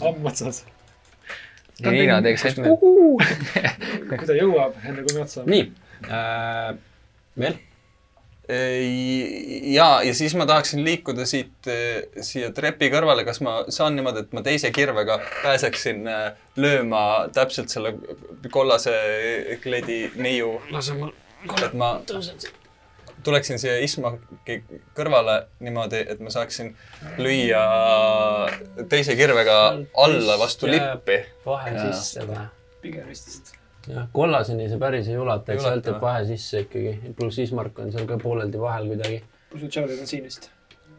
Ammu otsas. Irina teeks hästi. kui ta jõuab enne, kui me otsa saame. nii äh,. veel? ja, ja siis ma tahaksin liikuda siit eh, siia trepi kõrvale, kas ma saan niimoodi, et ma teise kirvega pääseksin eh, lööma täpselt selle kollase kledi neiu, lase mul et ma tuleksin siia Ismaki kõrvale niimoodi, et ma saaksin lüüa teise kirvega alla vastu lippi. vahe Jaa. sisse või? pigem vist. jah, kollaseni see päris ei ulata, eks sealt jääb vahe sisse ikkagi. pluss Ismark on seal ka pooleldi vahel kuidagi. sul Javelin on siin vist.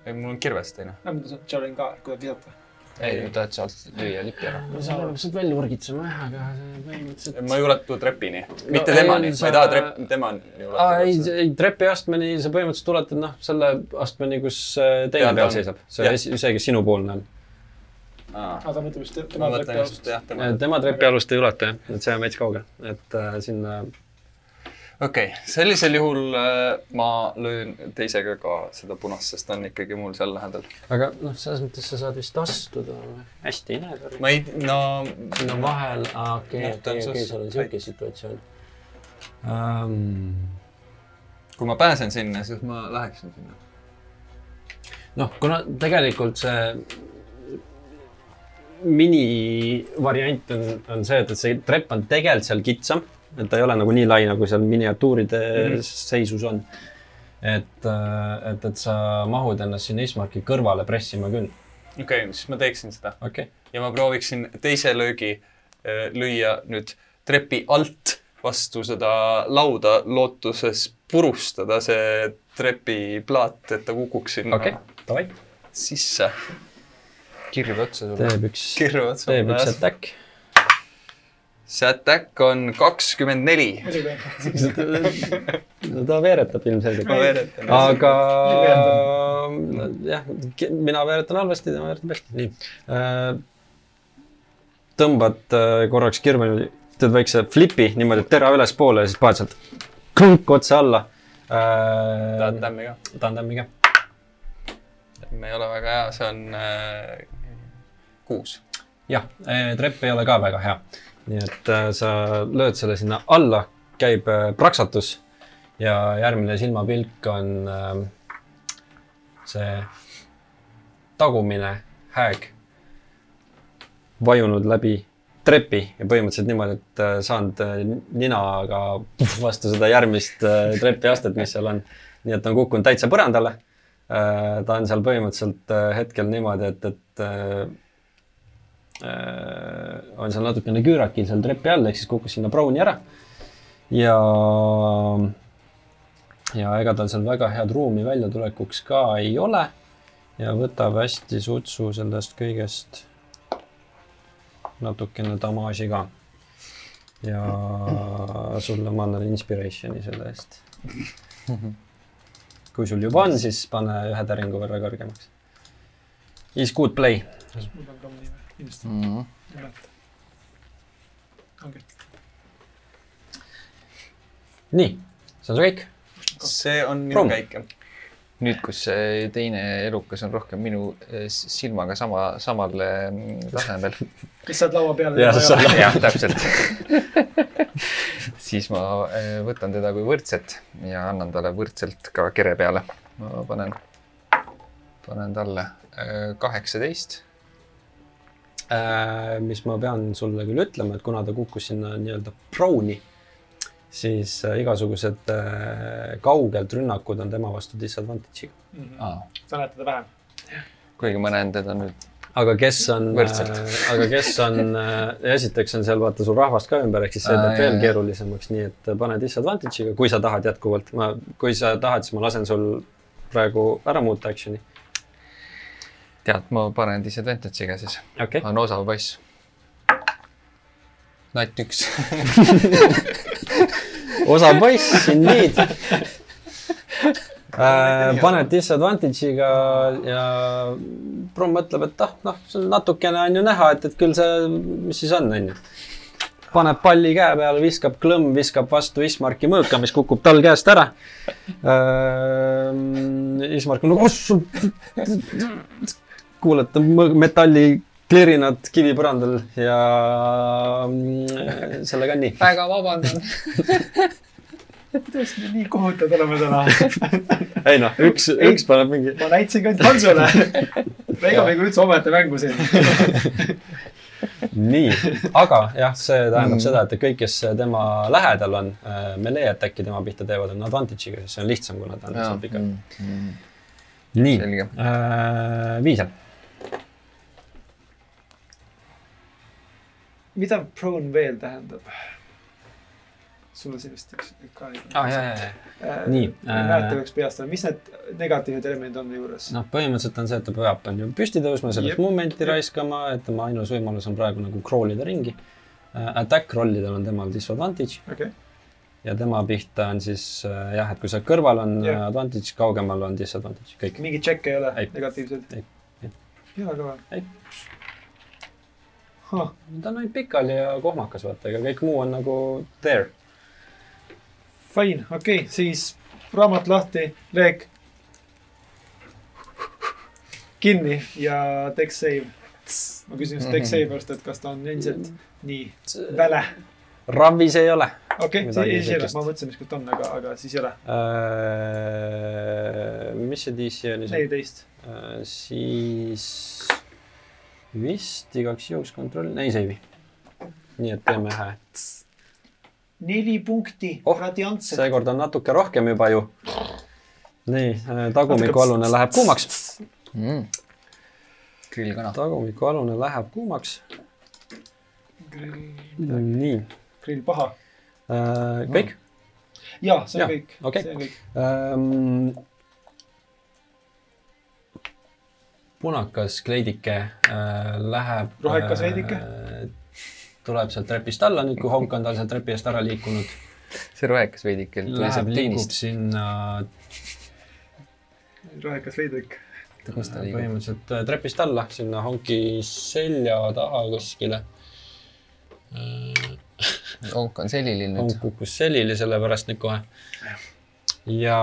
ei, mul on kirves teine. no ma saan Javelin ka, kui tahad visata. ei, tahad sealt lüüa lipi ära. no seal peab sealt välja urgitsema jah, aga see põhimõtteliselt. ma ei ulatu trepini, mitte ei, temani, sa- ma ei taha trep-, temani aa, ei ulatada., ei trepiastmeni sa põhimõtteliselt ulatad noh, selle astmeni, kus äh, teine Peal peal on. seisab. see see, kes sinupoolne on. aa, ta mõtleb just ma tema võtan trepi alust. tema. tema trepialust ei ulata jah, et see on veits kaugel, et äh, sinna okei okay., sellisel juhul äh, ma löön teisega ka seda punast, sest ta on ikkagi mul seal lähedal. aga noh, selles mõttes sa saad vist astuda. hästi ei näe tarvi. ma ei, no sinna vahel, okei, Noh, okei, okei, seal on siuke situatsioon um,. kui ma pääsen sinna, siis ma läheksin sinna. noh, kuna tegelikult see minivariant on, on see, et, et see trepp on tegelikult seal kitsam, et ta ei ole nagu nii lai, nagu seal miniatuuride mm. -hmm. seisus on. et, et, et sa mahud ennast sinna Ismarki kõrvale pressima küll. okei okay,, siis ma teeksin seda okay., ja ma prooviksin teise löögi äh, lüüa nüüd trepi alt vastu seda lauda, lootuses purustada see trepiplaat, et ta kukuks sinna okei, davai. sisse. kirve otsa sulle. teeb üks, teeb üks attack. See attack on kakskümmend neli. no ta veeretab ilmselgelt. Aga jah, mina veeretan halvasti, tema veeretab hästi, nii. tõmbad äh, korraks kirve, teed väikse flipi niimoodi, et tera ülespoole ja siis paned sealt klunk otse alla. tahan tämmi ka. me ei ole väga hea, see on äh, kuus. jah, trepp ei ole ka väga hea. Nii et äh, sa lööd selle sinna alla, käib äh, praksatus ja järgmine silmapilk on äh, see tagumine hääg vajunud läbi trepi ja põhimõtteliselt niimoodi, et saanud ninaga vastu seda järgmist trepiastet, mis seal on. nii et on kukkunud täitsa põrandale. ta on seal põhimõtteliselt hetkel niimoodi, et, et on seal natukene küürakil seal trepi all, ehk siis kukkus sinna Browni ära. ja, ja ega tal seal väga head ruumi väljatulekuks ka ei ole. ja võtab hästi sutsu sellest kõigest natukene damaaži ka. ja sulle ma annan inspiration'i selle eest. kui sul juba on, siis pane ühe täringu võrra kõrgemaks. Is good play. mul on ka mõni või? Kindlasti Mm -hmm. ongi. nii, see on su kõik. see on minu Proov. käik, jah. nüüd, kus see teine elukas on rohkem minu eh, silmaga sama, samal mm, tasemel. kes saad laua peale? Jah, jah, täpselt. siis ma eh, võtan teda kui võrdset ja annan talle võrdselt ka kere peale. ma panen, panen talle eh, kaheksateist. Äh, mis ma pean sulle küll ütlema, et kuna ta kukkus sinna nii-öelda prooni, siis äh, igasugused äh, kaugelt rünnakud on tema vastu disadvantage'iga. sa näed teda vähem. kuigi ma näen teda nüüd, aga kes on, aga kes on, esiteks on seal vaata sul rahvast ka ümber, ehk siis see teeb veel keerulisemaks, nii et pane disadvantage'iga, kui sa tahad jätkuvalt, ma, kui sa tahad, siis ma lasen sul praegu ära muuta action'i. tead, ma panen disadvantage'iga siis. okay., on osav poiss. natt üks. osav poiss, indeed äh,. paned disadvantage'iga ja Brum mõtleb, et ah, noh, see on natukene on ju näha, et, et küll see, mis siis on, on ju. paneb palli käe peale, viskab klõmm, viskab vastu Ismarki mõõka, mis kukub tal käest ära äh,. Ismark on nagu, oh sul, kuulete mõ- metalli klirinat kivipõrandal ja mm, sellega on nii. väga vabandan. tõesti nii kohutavad oleme täna. ei noh, üks, üks paneb mingi. ma näitasin ka ainult Hansule. ega me ei üldse omaette mängu siin. nii, aga jah, see tähendab Mm. seda, et kõik, kes tema lähedal on, melee attack'i tema pihta teevad, on advantage'iga, sest see on lihtsam, kuna ta on lihtsalt pikalt. nii, selge. Viisel. Mida prone veel tähendab? sulle sellest üks ka ei aa, ja, ja, ja. äh, nii, ma ei äh, mäleta peaks peast, mis need negatiivsed elemendid on juures? noh, põhimõtteliselt on see, et ta peab, on ju, püsti tõusma, selleks momenti raiskama, et tema ainus võimalus on praegu nagu crawl ida ringi. Attack rollidel on temal disadvantage okei, ja tema pihta on siis äh, jah, et kui sa kõrval on yeah. advantage, kaugemal on disadvantage, kõik. mingeid tšekke ei ole Ei. negatiivseid Ei. Ei.? väga kõva Ei.. Huh. ta on ainult pikali ja kohmakas, vaata, ega kõik muu on nagu there. Fine, okei okay,, siis raamat lahti, leek kinni ja text save. ma küsin just text save pärast, et kas ta on endiselt nii väle. Ravis ei ole okei siis ei ole, ma mõtlesin, mis ta on, aga, aga siis ei ole. äh,. mis see DC oli neliteist. äh,? siis vist igaks juhuks kontroll, ei seivi. nii et teeme ühe. neli punkti Oh, seekord on natuke rohkem juba ju. nii, tagumikualune läheb kuumaks. mm.. grillkana. tagumikualune läheb kuumaks. grill, nii, grill paha. kõik ja see on kõik, okei. Punakas kleidike äh, läheb. Rohekas veidike? tuleb sealt trepist alla nüüd, kui honk on tal sealt trepi eest ära liikunud. see rohekas veidike Läheb, liigub liinist. sinna rohekas veidrik. kus ta liigub? põhimõtteliselt äh, trepist alla, sinna honki selja taha kuskile. onk on selili honk nüüd. kukkus selili selle pärast nüüd kohe. ja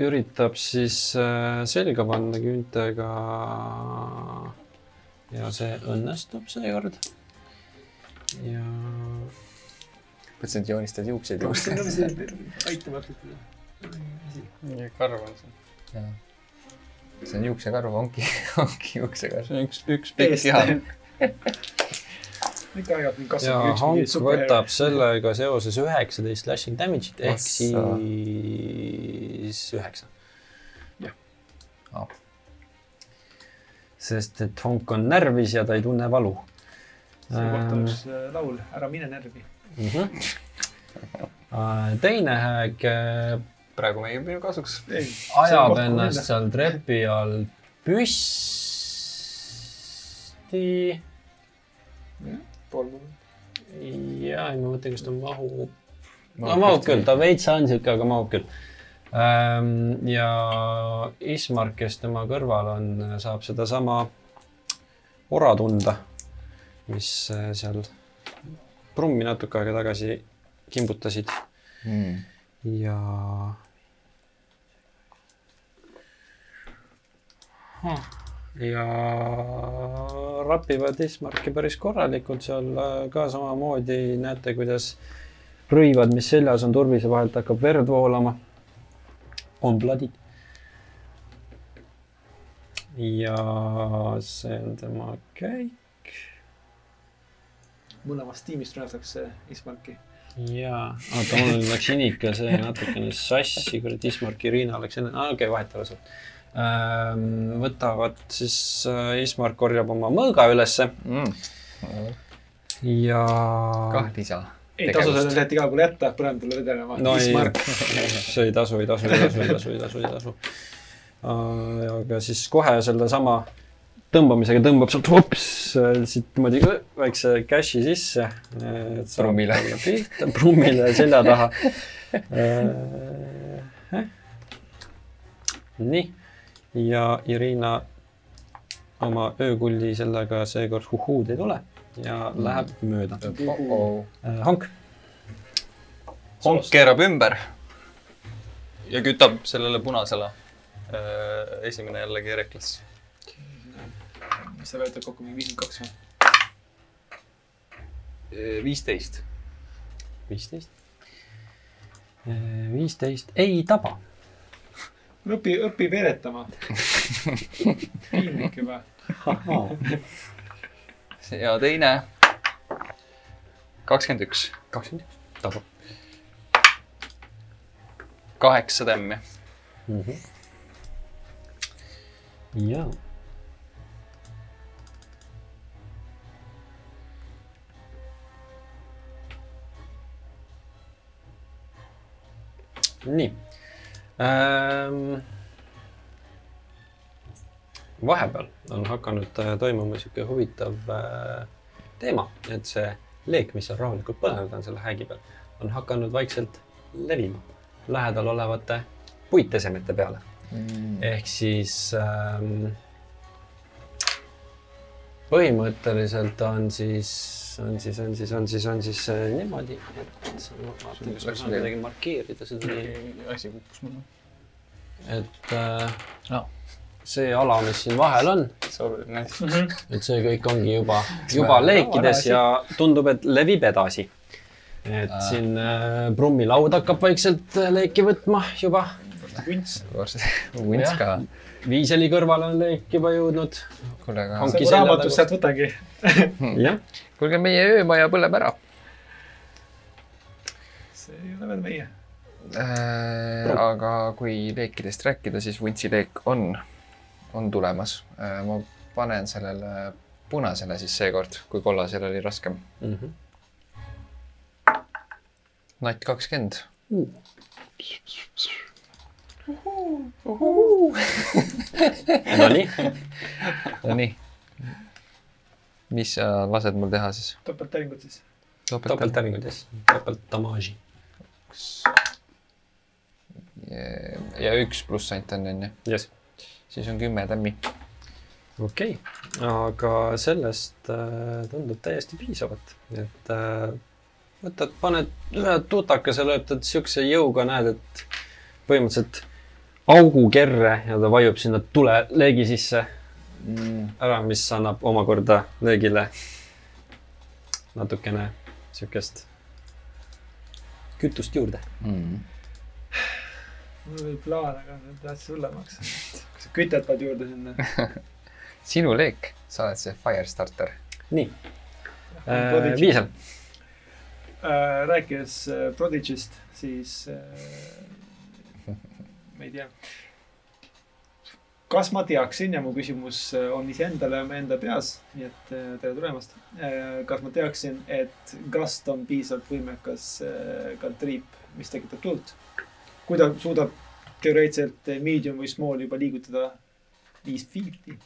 üritab siis äh, selga panna küüntega. ja see õnnestub seekord. ja mõtlesin, et joonistad juukseid juurde. aitamatult. karv on see. see on juuksekarv, ongi, ongi juuksekarv. see on üks, üks pikk Eest. ikka aeg-ajalt mind ja kasvab üks Hank mingi võtab sellega seoses üheksateist slashing damage'it ehk siis üheksa. Ah. sest et Hank on närvis ja ta ei tunne valu. selle kohta oleks äh, laul Ära mine närvi. Mhm. Äh, teine hääg äh, praegu mängib minu kasuks. ajab ennast seal trepi all püsti. Pool ja ei, ma mõtlen, kas ta mahub. no mahub küll, ta veits on sihuke, aga mahub küll. ja Ismark, kes tema kõrval on, saab sedasama ora tunda, mis äh, seal prummi natuke aega tagasi kimbutasid mm.. ja. Ja rapivad Ismarki päris korralikult seal äh, ka samamoodi näete, kuidas rõivad, mis seljas on turbise vahelt, hakkab verd voolama. on pladid. ja see on tema käik mõlemast tiimist rünnatakse Ismarki. jaa, oota, mul läks inika see natukene sassi, kurat, Ismark, Irina läks enne, aa okei okay,, vahet ei ole sul. Võtavad siis, Ismark korjab oma mõõga ülesse Mm. ja. kah lisa. ei tasu seda sealt igale poole jätta, põrand talle vedelema. no ei Ismark., see ei tasu, ei tasu, ei tasu, ei tasu, ei tasu, ei tasu. aga siis kohe sellesama tõmbamisega tõmbab sealt hops siit niimoodi väikse cash'i sisse. Prummile. pihta, prummile selja taha. nii, ja Irina oma öökulli sellega seekord huhuud ei tule ja läheb mööda. oh. Hank, honk keerab ümber ja kütab sellele punasele. esimene jällegi Ereklas. mis sa võtad kokku mingi viiskümmend kaks või? viisteist. viisteist. viisteist ei taba. õpi, õpi veeretama. piinlik juba. ja teine. kakskümmend üks. kakskümmend üks, tabab kaheksa tämmi. mm. -hmm. ja. nii ähm,. vahepeal on hakanud äh, toimuma sihuke huvitav äh, teema, et see leek, mis seal rahulikult põlenud on selle häägi peal, on hakanud vaikselt levima lähedal olevate puitesemete peale. ehk siis ähm, põhimõtteliselt on siis, on siis, on siis, on siis, on siis äh, niimoodi, et ma vaatan, kas ma saan kuidagi markeerida seda asi kukkus mulle. et äh, No. see ala, mis siin vahel on, nice. et see kõik ongi juba, juba leekides ja tundub, et levib edasi. et Aa. siin äh, prummilaud hakkab vaikselt äh, leeki võtma juba, vunts. vunts ka. Viiseli kõrvale on leek juba jõudnud. kuule, aga selja raamatust taga. sealt võtangi. jah, kuulge, meie öömaja põleb ära see ei ole veel meie. äh,. aga kui leekidest rääkida, siis vuntsi leek on, on tulemas äh,. ma panen sellele punasele siis seekord, kui kollasel oli raskem. mm. -hmm. natt kakskümmend. Nonii, Nonii. mis sa lased mul teha siis? topelttäringud siis. topelttärningud siis, topeltdamaaži. ja üks pluss ainult on, onju. jess, siis on kümme tämmi. okei okay., aga sellest äh, tundub täiesti piisavat, et äh, võtad, paned ühe tutakese, löötad siukse jõuga, näed, et põhimõtteliselt augu kerre ja ta vajub sinna tuleleegi sisse ära, mis annab omakorda löögile natukene siukest kütust juurde. Mm. mul oli plaan, aga nüüd läks hullemaks. kas sa kütet paned juurde sinna? sinu leek, sa oled see Firestarter. nii äh,, Viisel, Äh, rääkides äh, Prodigy'st, siis äh, ma ei tea. kas ma teaksin ja mu küsimus äh, on iseendale enda peas, nii et äh, tere tulemast. kas ma teaksin, et Gust on piisavalt võimekas äh, kantriip, mis tekitab tuld? kui ta suudab teoreetiliselt äh, medium või small juba liigutada viis feet'i,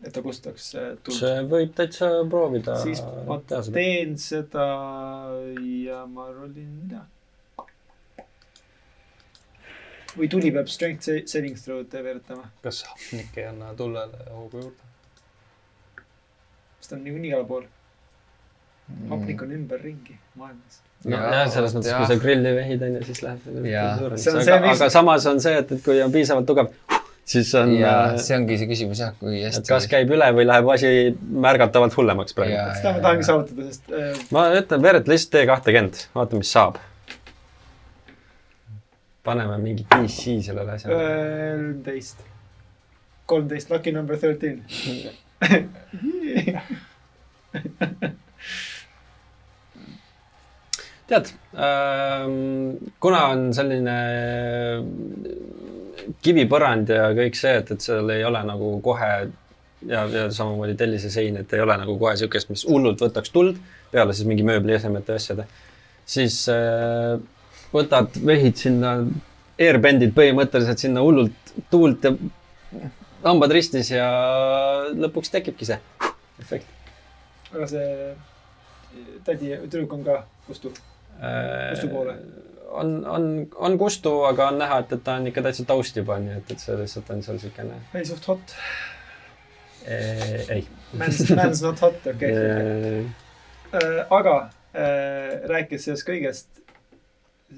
et ta kustutaks äh, tuld. see võib täitsa proovida. siis ma teen seda ja ma rollin mida? Või tuli peab strength sa- saving throw'd veeretama, kas hapnik ei anna tullele hoogu juurde? sest ta on niikuinii igal pool. hapnik on ümberringi maailmas. no Jaa, jah, selles mõttes, kui sa grilli vehid, onju, siis läheb on aga aga samas on see, et, et kui on piisavalt tugev, siis on, ja see ongi see küsimus jah, kui hästi. kas käib üle või läheb asi märgatavalt hullemaks praegu seda ma tahangi saavutada, sest äh, ma ütlen, veereta lihtsalt T kahtekümmend, vaata, mis saab. Paneme mingi DC sellele asjale. kolmteist, kolmteist, lucky number thirteen. tead, kuna on selline kivipõrand ja kõik see, et, et seal ei ole nagu kohe ja, ja samamoodi tellisesein, et ei ole nagu kohe siukest, mis hullult võtaks tuld peale siis mingi mööbliesemete ja asjade, siis äh, võtad, vehid sinna, airband'id põhimõtteliselt sinna hullult tuult ja hambad ristis ja lõpuks tekibki see efekt. aga see tädi, tüdruk on ka kustu. Kustu poole? on, on, on kustu, aga on näha, et, et ta on ikka täitsa taust juba, nii et, et see lihtsalt on seal siukene ei, suht hot. eh,, ei. Man's, man's not hot, okei okay. Äh, aga äh, rääkides sellest kõigest,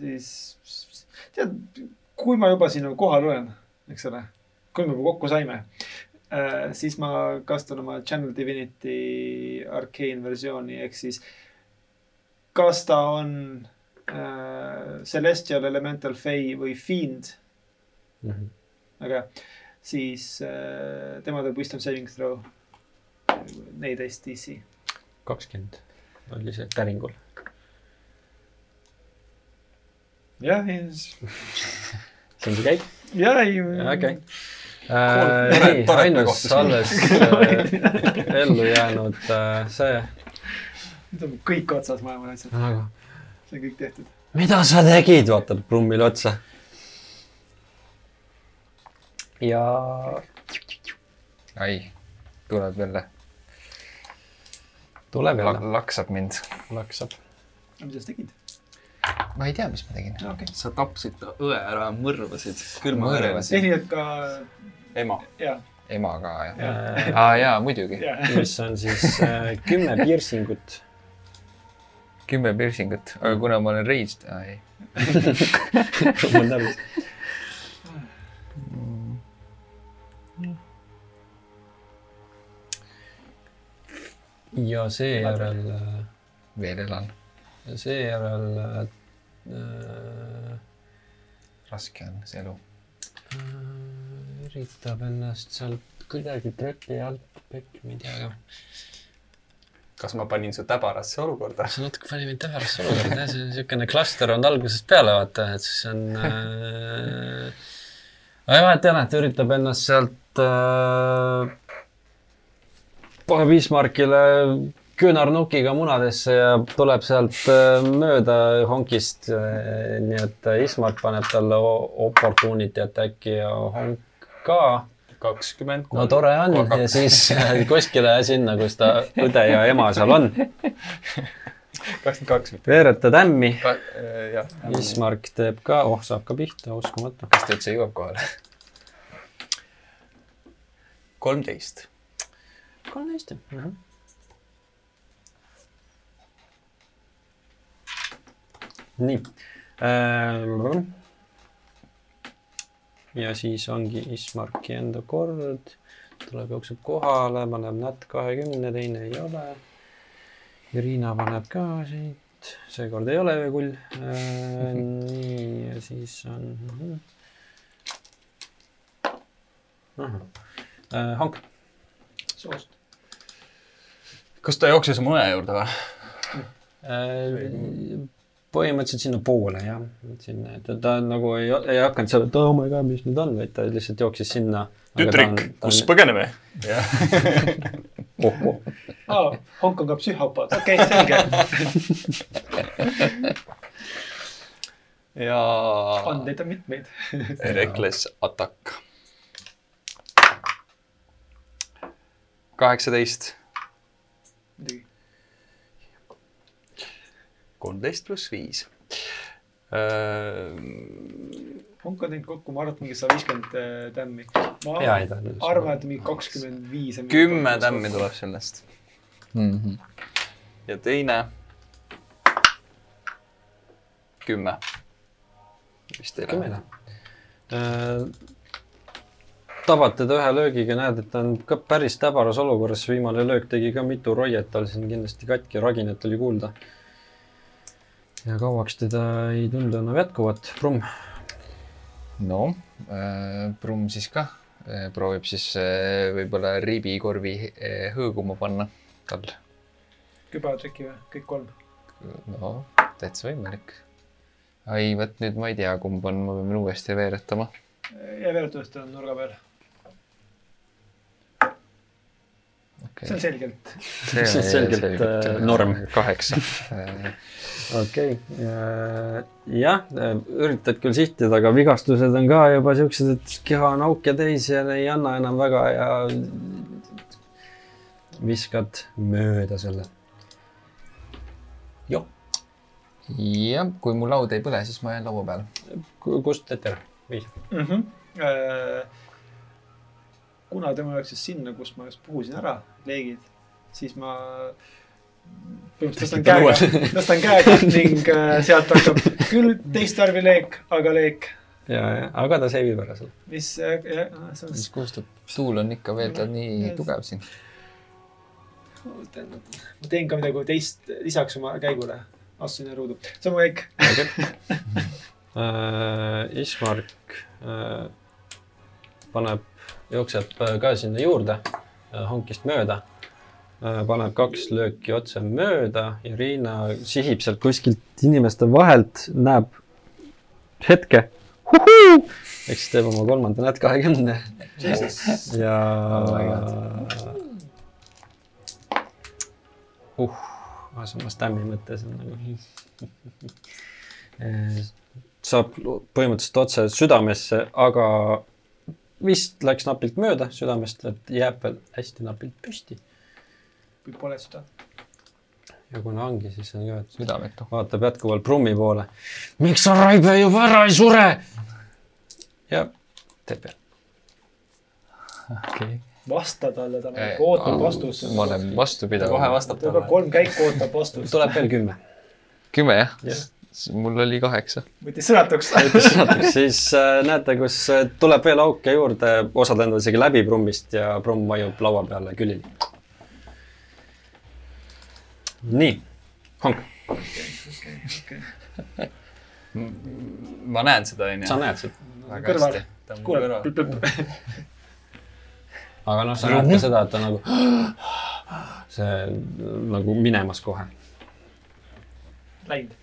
siis tead, kui ma juba sinu kohal olen, eks ole, kui me juba kokku saime äh,, siis ma kasutan oma Channel Divinity arcane versiooni ehk siis kas ta on äh, Celestial Elemental Fey või Fiend, aga siis äh, tema teeb wisdom saving throw neliteist DC. kakskümmend oli see päringul. jah, ei, see on see käik. ja ei. okei. tore- ei, ainus kohtus. alles äh, ellu jäänud äh, see, nüüd on kõik otsas maailma asjad, aga see on kõik tehtud. mida sa tegid, vaatab Brummile otsa. ja ai, tuleb jälle, tuleb jälle, laksab mind. laksab. mis sa tegid? Ma ei tea, mis ma tegin. okei. sa tapsid ta õe ära, mõrvasid külma verega. tehniliselt ka, ema. ema ka jah? jaa, aa jaa, muidugi. jaa. mis on siis äh, kümme piercingut. kümme piercingut, aga kuna ma olen raised, aa ei. mul tarvis. ja seejärel, veel elan. Seejärel äh, raske on see elu. äh, üritab ennast sealt kuidagi trepi alt pekki, ma ei tea ka. kas ma panin su täbarasse olukorda? see natuke pani mind täbarasse olukorda jah, see on niisugune klaster olnud algusest peale, vaata, et siis on äh.... aga vahet ei ole, ta üritab ennast sealt äh... Bismarckile küünarnukiga munadesse ja tuleb sealt äh, mööda honkist äh,. nii et äh, Ismark paneb talle opportunity attack'i ja honk ka kakskümmend no tore on ja siis äh, kuskile sinna, kus ta õde ja ema seal on, kakskümmend kaks. veereta tämmi. jah. Ismark teeb ka, oh saab ka pihta, uskumatu. kas ta üldse jõuab kohale? kolmteist. kolmteist jah. Nii äh,. ja siis ongi Ismarki enda kord, tuleb, jookseb kohale, paneb nätt kahekümne, teine ei ole. Irina paneb ka siit, seekord ei ole öökull äh. nii ja siis on. Äh, hank, soost. kas ta jooksis õe juurde või? Äh, põhimõtteliselt sinnapoole jah, sinna, et ta nagu ei, ei hakanud seal, et oh my god, mis nüüd on, vaid ta lihtsalt jooksis sinna. tütrik, kus põgeneme? oh, oh. aa, Hongkong on psühhopaat, okei okay,, selge. ja andeid on mitmeid. Reckless Attack. kaheksateist, muidugi. Kolmteist pluss viis. Hongkong teinud kokku, ma arvan, et mingi sada viiskümmend äh, tämmi. ma taha. arvan, et mingi kakskümmend viis. kümme tämmi tuleb sellest Mhm. ja teine kümme. vist ei lähe. läheb. tabad teda ühe löögiga, näed, et ta on ka päris täbaras olukorras, viimane löök tegi ka mitu roiet tal siin kindlasti katki, raginat oli kuulda. Ja kauaks teda ei tundu enam jätkuvat, Brumm. no äh, Brumm siis ka äh, proovib siis äh, võib-olla ribikorvi äh, hõõguma panna tal. kübartriki või, kõik kolm. no täitsa võimalik. ai, vot nüüd ma ei tea, kumb on, ma pean uuesti veeretama. ja veeretusest on nurga peal. Okay. see on selgelt. See on selgelt, äh, norm. kaheksa. okei, jah, üritad küll sihtida, aga vigastused on ka juba siuksed, et keha on auke täis ja ei anna enam väga ja viskad mööda selle. jah, kui mu laud ei põle, siis ma jään laua peale. kust eter? viis. mm. -hmm. Äh, kuna tema jooksis sinna, kus ma just puhusin ära leegid, siis ma põhimõtteliselt tõstan käega, tõstan käega ning äh, sealt hakkab küll teist värvi leek, aga leek, ja, ja, aga ta seivib ära seal. mis äh, jah, see on mis kustub, tuul on ikka veel ta nii tugev siin. ma teen ka midagi teist lisaks oma käigule. astusin üle ruudu, see on mu käik. äh, Ismark äh, paneb, jookseb äh, ka sinna juurde äh, hankist mööda äh,. paneb kaks lööki otse mööda ja Riina sihib sealt kuskilt inimeste vahelt, näeb hetke. siis teeb oma kolmanda nätt kahekümne ja Oh uh, ma stämmi mõttes on nagu saab põhimõtteliselt otse südamesse, aga vist läks napilt mööda südamest, et jääb veel hästi napilt püsti. kui pole seda. ja kuna ongi, siis on ka, et südametu. vaatab jätkuvalt Brummi poole. miks sa Raive juba ära ei sure? ja teeb veel. okei okay.. vasta talle, ta nagu ootab vastust. ma olen vastupidav. kohe vastab talle. kolm käiku ootab vastust. tuleb veel kümme. kümme jah Jah.? mul oli kaheksa. võttis sõnatuks. siis äh, näete, kus äh, tuleb veel auke juurde, osad lendavad isegi läbi Brummist ja Brumm vajub laua peale külili. nii, Hank, ma näen seda, sa onju. näed seda, väga Kõrval. hästi. ta on kuule, kõrval. aga noh, sa näed ka seda, et ta nagu see nagu minemas kohe. läinud.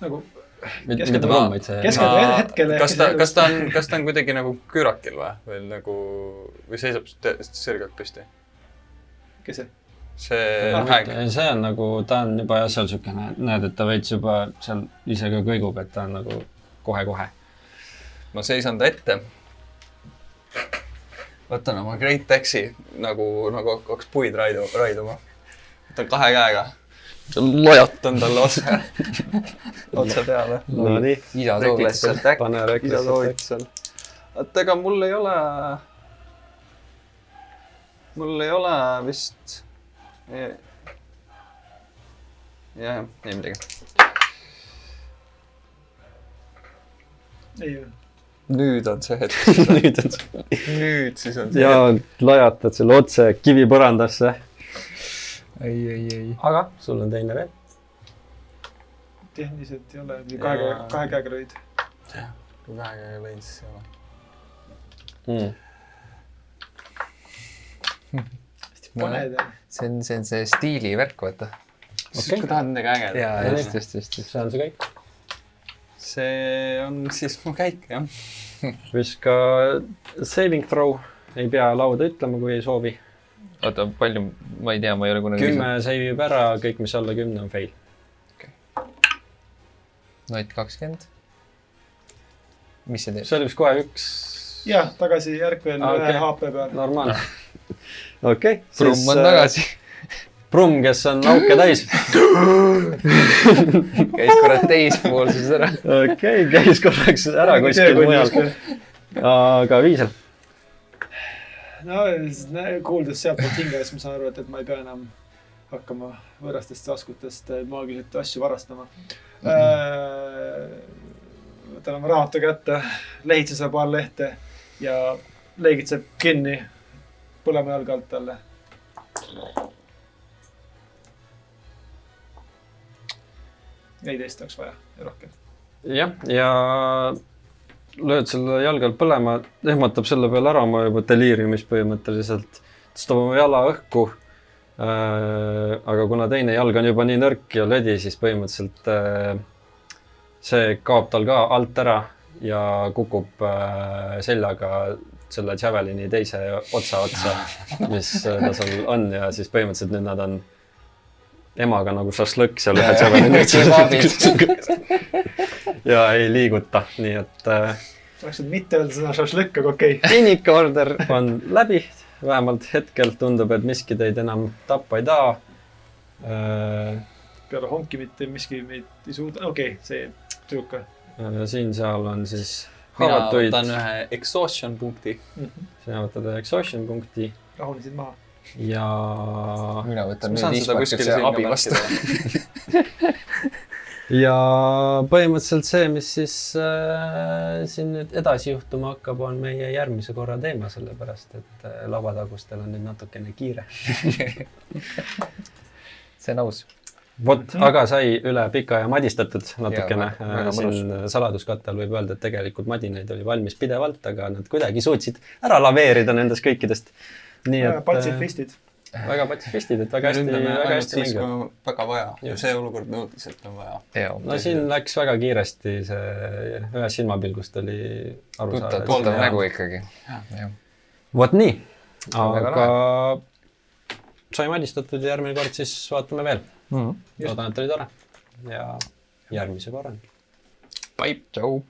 Nagu see keskendume no, hetkele. kas ta, kas ta on, kas ta on kuidagi nagu küürakil või, või nagu, või seisab sirgelt püsti? kes see? see Ah, hääg, see on nagu, ta on juba jah, seal siukene, näed, et ta veits juba seal ise ka kõigub, et ta on nagu kohe-kohe. ma seisan ta ette. võtan oma Great Axi nagu, nagu hakkaks puid raidu, raiduma. võtan kahe käega, lojatan talle otse, otse peale. Nonii, isa Reckless soovitusel. attack, pane soovitusel. et ega mul ei ole, mul ei ole vist, jah, ei midagi. ei ju. nüüd on see hetk, nüüd on see. nüüd siis on see ja lajatad selle otse kivi põrandasse. ei, ei, ei. aga sul on teine veel. tehniliselt ei ole, kahe käega, kahe käega lõid. hetk. kui vähegi lõin, siis ei ole. Mm. paned ja see on, see on see stiilivärk, vaata. siis kui tahad midagi ägedat. ja, No just, just, just, just. see on see kõik. see on siis mu käik, jah. viska saving throw, ei pea lauda ütlema, kui ei soovi. oota, palju, ma ei tea, ma ei ole kunagi. kümme save ib ära, kõik, mis alla kümne on fail. Night kakskümmend. mis see teeb? see oli vist kohe üks. jah, tagasi järkvel Aa, ühe okei. HP peal. normaalne. okei. Brumm on tagasi. Brumm, kes on auke täis. käis kurat teispoolses ära. okei, käis korraks ära kuskil mujal. aga Viisel, no kuuldes sealtpoolt hinge, siis ma saan aru, et, et ma ei pea enam hakkama võõrastest taskutest äh, maagiliselt asju varastama mm. -hmm. võtan oma raamatu kätte, lehitsese paar lehte ja leegitseb kinni põlema jalge alt talle. neliteist oleks vaja ja rohkem. jah, ja lööd selle jalge all põlema, ehmatab selle peale ära oma juba deliiriumis põhimõtteliselt, tõstab oma jala õhku. aga kuna teine jalg on juba nii nõrk ja lödi, siis põhimõtteliselt äh, see kaob tal ka alt ära ja kukub äh, seljaga selle Javelini teise otsa otsa, mis äh, ta seal on ja siis põhimõtteliselt nüüd nad on emaga nagu šašlõkk seal ühe Javelini otsas. Ja ei liiguta, nii et äh, tahaks nüüd mitte öelda sõna šašlõkk, aga okei okay.. kliinika order on läbi, vähemalt hetkel tundub, et miski teid enam tappa ei taha äh,. peale honki mitte miski meid ei suuda, okei okay,, see tüdruk. siin-seal on siis mina haavatuid, võtan ühe exhaustion punkti. sina võtad ühe exhaustion punkti rahunesid maha. ja mina võtan ma saan nüüd Ismarkuse sinna abi vastu. ja põhimõtteliselt see, mis siis äh, siin nüüd edasi juhtuma hakkab, on meie järgmise korra teema, sellepärast et äh, lavatagustel on nüüd natukene kiire. see on aus. vot, aga sai üle pika ja madistatud natukene väga. siin saladuskattel võib öelda, et tegelikult madinaid oli valmis pidevalt, aga nad kuidagi suutsid ära laveerida nendest kõikidest. nii et patsifistid. Väga patsifistid, et väga hästi, väga hästi mängivad. on väga vaja ja see olukord nõudis, et on vaja. no siin läks väga kiiresti see, ühest silmapilgust oli aru saada. tuttav nägu ikkagi. vot nii, aga sai madistatud ja järgmine kord siis vaatame veel. Mhm. loodan, et oli tore ja järgmise korrani. Bye. tšau.